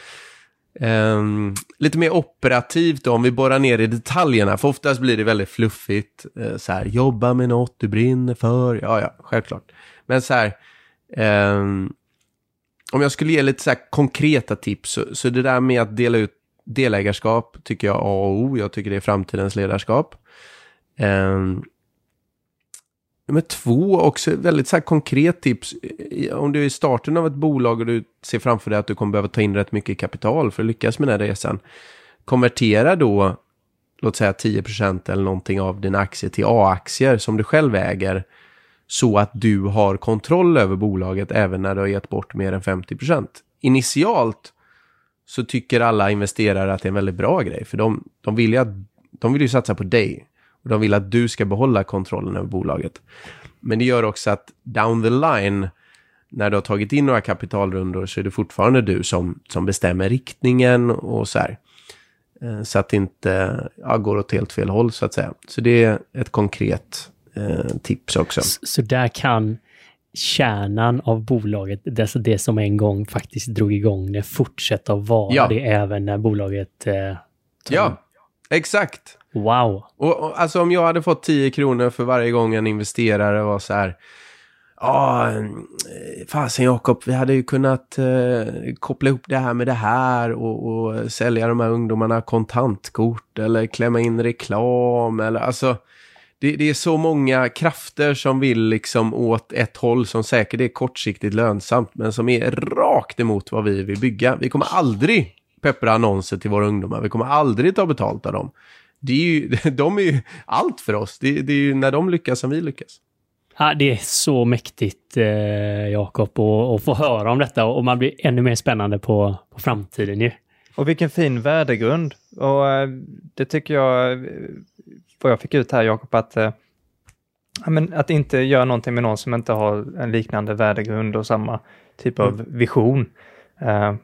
C: Um, lite mer operativt då, om vi borrar ner i detaljerna. För oftast blir det väldigt fluffigt. Uh, så här, jobba med något du brinner för. Ja, ja, självklart. Men så här, um, om jag skulle ge lite så konkreta tips, så, så, det där med att dela ut delägarskap tycker jag A och O. Jag tycker det är framtidens ledarskap. Um, nummer två, också väldigt så konkret tips. Om du är i starten av ett bolag och du ser framför dig att du kommer behöva ta in rätt mycket kapital för att lyckas med den här resan. Konvertera då, låt säga 10% eller någonting av dina aktier till A-aktier som du själv äger så att du har kontroll över bolaget även när du har gett bort mer än 50%. Initialt så tycker alla investerare att det är en väldigt bra grej, för de, de, vill, ju att, de vill ju satsa på dig. Och de vill att du ska behålla kontrollen över bolaget. Men det gör också att down the line, när du har tagit in några kapitalrundor, så är det fortfarande du som, som bestämmer riktningen och så här. Eh, så att det inte ja, går åt helt fel håll, så att säga. Så det är ett konkret eh, tips också.
A: Så, så där kan kärnan av bolaget, det, alltså det som en gång faktiskt drog igång det, fortsätta att vara
C: Ja.
A: det även när bolaget... Eh, tar-
C: Ja, exakt.
A: Wow!
C: Och, och alltså om jag hade fått 10 kronor för varje gång en investerare var så här. Ja, eh, fasen Jakob, vi hade ju kunnat eh, koppla ihop det här med det här och, och sälja de här ungdomarna kontantkort eller klämma in reklam eller alltså. Det, det är så många krafter som vill liksom åt ett håll som säkert är kortsiktigt lönsamt men som är rakt emot vad vi vill bygga. Vi kommer aldrig peppra annonser till våra ungdomar. Vi kommer aldrig ta betalt av dem. Det är ju, de är ju allt för oss. Det, det är ju när de lyckas som vi lyckas.
A: Ja, det är så mäktigt, eh, Jakob, att få höra om detta och man blir ännu mer spännande på, på framtiden ju.
B: Och vilken fin värdegrund. Och eh, det tycker jag, eh, vad jag fick ut här Jakob, att, eh, men att inte göra någonting med någon som inte har en liknande värdegrund och samma typ av vision. Eh,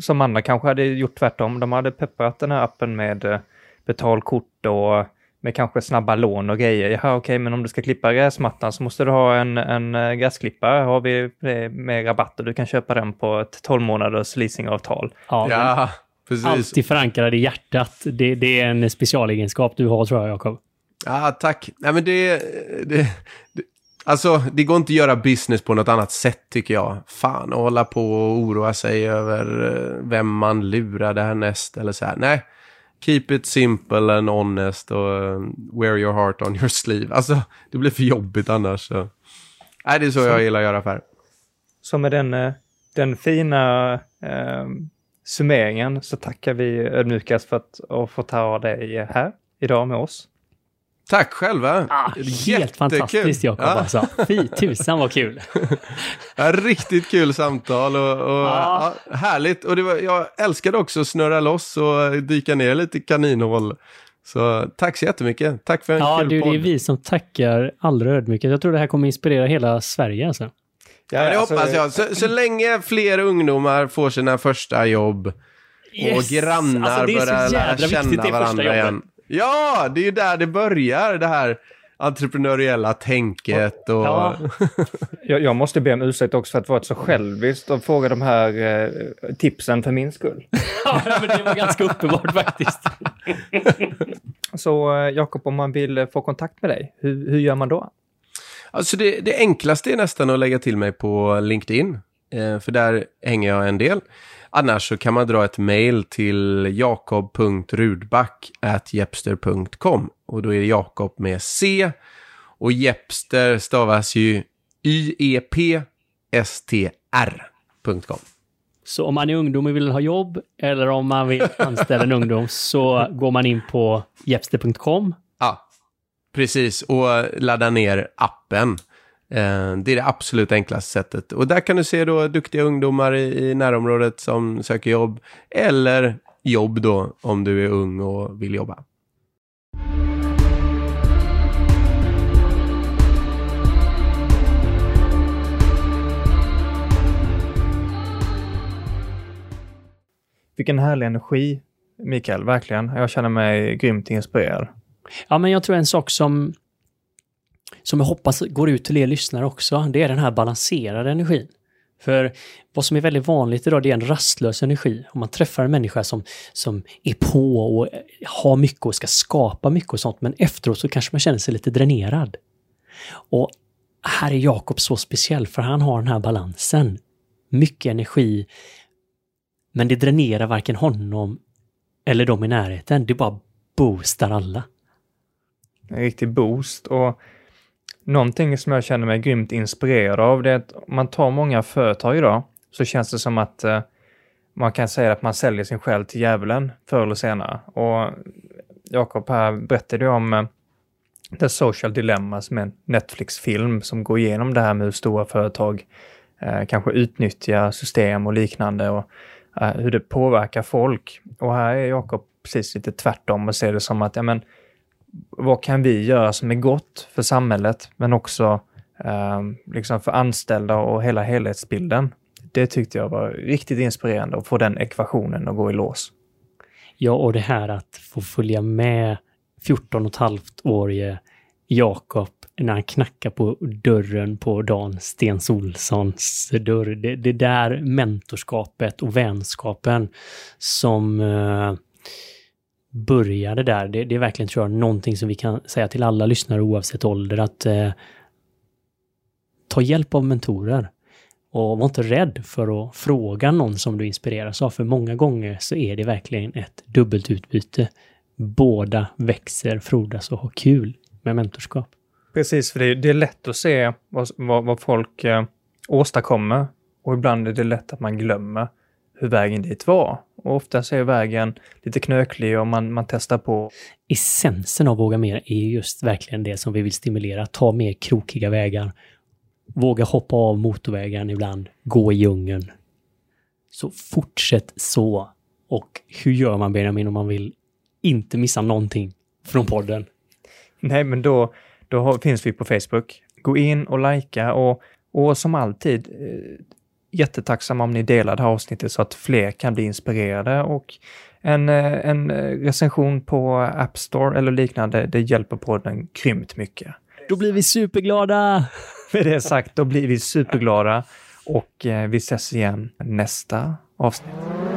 B: som andra kanske hade gjort tvärtom. De hade pepprat den här appen med eh, betalkort och med kanske snabba lån och grejer. Jaha, okej, men om du ska klippa gräsmattan så måste du ha en, en eh, gräsklippare. Har vi det med rabatt och du kan köpa den på ett 12 månaders leasingavtal.
A: Ja,
C: Ja, precis.
A: Alltid förankrad i hjärtat. Det, det är en specialegenskap du har, tror jag, Jakob.
C: Ja, tack. Nej, men det, det, det... Alltså, det går inte att göra business på något annat sätt tycker jag. Fan, att hålla på och oroa sig över eh, vem man lurade härnäst eller så här. Nej, keep it simple and honest och eh, wear your heart on your sleeve. Alltså, det blir för jobbigt annars. Så. Nej, det är så, jag gillar att göra affärer.
B: Så med den, eh, den fina eh, summeringen så tackar vi ödmjukast för att ha fått ha dig här idag med oss.
C: Tack själva.
A: Ah, helt fantastiskt, Jakob.
C: Ja.
A: Alltså. Fy tusan vad kul!
C: Ja, riktigt kul samtal och, och
A: Ja.
C: ja, härligt. Och det var, jag älskade också att snurra loss och dyka ner lite i kaninhål. Så tack så jättemycket. Tack för en
A: Ja,
C: kul
A: du, det
C: podd.
A: är vi som tackar allra ödmjukast. Jag tror det här kommer inspirera hela Sverige. Alltså.
C: Ja, det
B: alltså,
C: hoppas jag. Så, så länge fler ungdomar får sina första jobb och grannar
A: Alltså, det
C: börjar lära känna
A: det
C: varandra
A: jobbet.
C: igen. Ja, det är ju där det börjar, det här entreprenöriella tänket och...
A: Ja.
B: Jag, jag måste be om ursäkt också för att vara så själviskt och fråga de här eh, tipsen för min skull.
A: Ja, men det var ganska uppenbart faktiskt.
B: Så eh, Jakob, om man vill eh, få kontakt med dig, hur, hur gör man då?
C: Alltså det, det enklaste är nästan att lägga till mig på LinkedIn. Eh, för där hänger jag en del. Annars så kan man dra ett mail till jakob.rudback.jepster.com och då är det Jakob med C. Och Jepster stavas ju Y-E-P-S-T-R.com.
A: Så om man är ungdom och vill ha jobb eller om man vill anställa en ungdom så går man in på jepster.com.
C: Ja, precis. Och ladda ner appen. Eh, Det är det absolut enklaste sättet. Och där kan du se då duktiga ungdomar i, i närområdet som söker jobb. Eller jobb då, om du är ung och vill jobba.
B: Vilken härlig energi, Mikael, verkligen. Jag känner mig grymt inspirerad.
A: Ja, men jag tror en sak som, som jag hoppas går ut till er lyssnare också, det är den här balanserade energin. För vad som är väldigt vanligt idag, det är en rastlös energi. Om man träffar en människa som, som är på och har mycket och ska skapa mycket och sånt, men efteråt så kanske man känner sig lite dränerad. Och här är Jakob så speciell, för han har den här balansen. Mycket energi, men det dränerar varken honom eller de i närheten. Det bara boostar alla.
B: En riktig boost. Och någonting som jag känner mig grymt inspirerad av det är att om man tar många företag idag så känns det som att eh, man kan säga att man säljer sin själ till djävulen förr eller senare. Och Jakob här berättade ju om eh, The Social Dilemma som är en Netflix-film som går igenom det här med hur stora företag eh, kanske utnyttjar system och liknande och eh, hur det påverkar folk. Och här är Jakob precis lite tvärtom och ser det som att ja, men, vad kan vi göra som är gott för samhället, men också eh, liksom för anställda och hela helhetsbilden. Det tyckte jag var riktigt inspirerande att få den ekvationen att gå i lås.
A: Ja, och det här att få följa med 14 och ett halvt årige Jakob när han knackar på dörren på Dan Stens Olssons dörr. Det, det där mentorskapet och vänskapen som eh, började där, det, det, är verkligen tror jag någonting som vi kan säga till alla lyssnare oavsett ålder att eh, ta hjälp av mentorer. Och var inte rädd för att fråga någon som du inspireras av, för många gånger så är det verkligen ett dubbelt utbyte. Båda växer, frodas och har kul med mentorskap.
B: Precis, för det är, det är lätt att se vad, vad, vad folk eh, åstadkommer och ibland är det lätt att man glömmer hur vägen dit var. Och ofta är vägen lite knöklig och man, man testar på.
A: Essensen av Våga Mer är just verkligen det som vi vill stimulera. Ta mer krokiga vägar. Våga hoppa av motorvägen ibland. Gå i djungeln. Så fortsätt så. Och hur gör man Benjamin om man vill inte missa någonting från podden?
B: Nej, men då, då finns vi på Facebook. Gå in och likea och, och som alltid eh, jättetacksam om ni delar det här avsnittet så att fler kan bli inspirerade och en, eh, en recension på App Store eller liknande, det hjälper podden grymt mycket.
A: Då blir vi superglada!
B: Med det sagt, då blir vi superglada och eh, vi ses igen nästa avsnitt.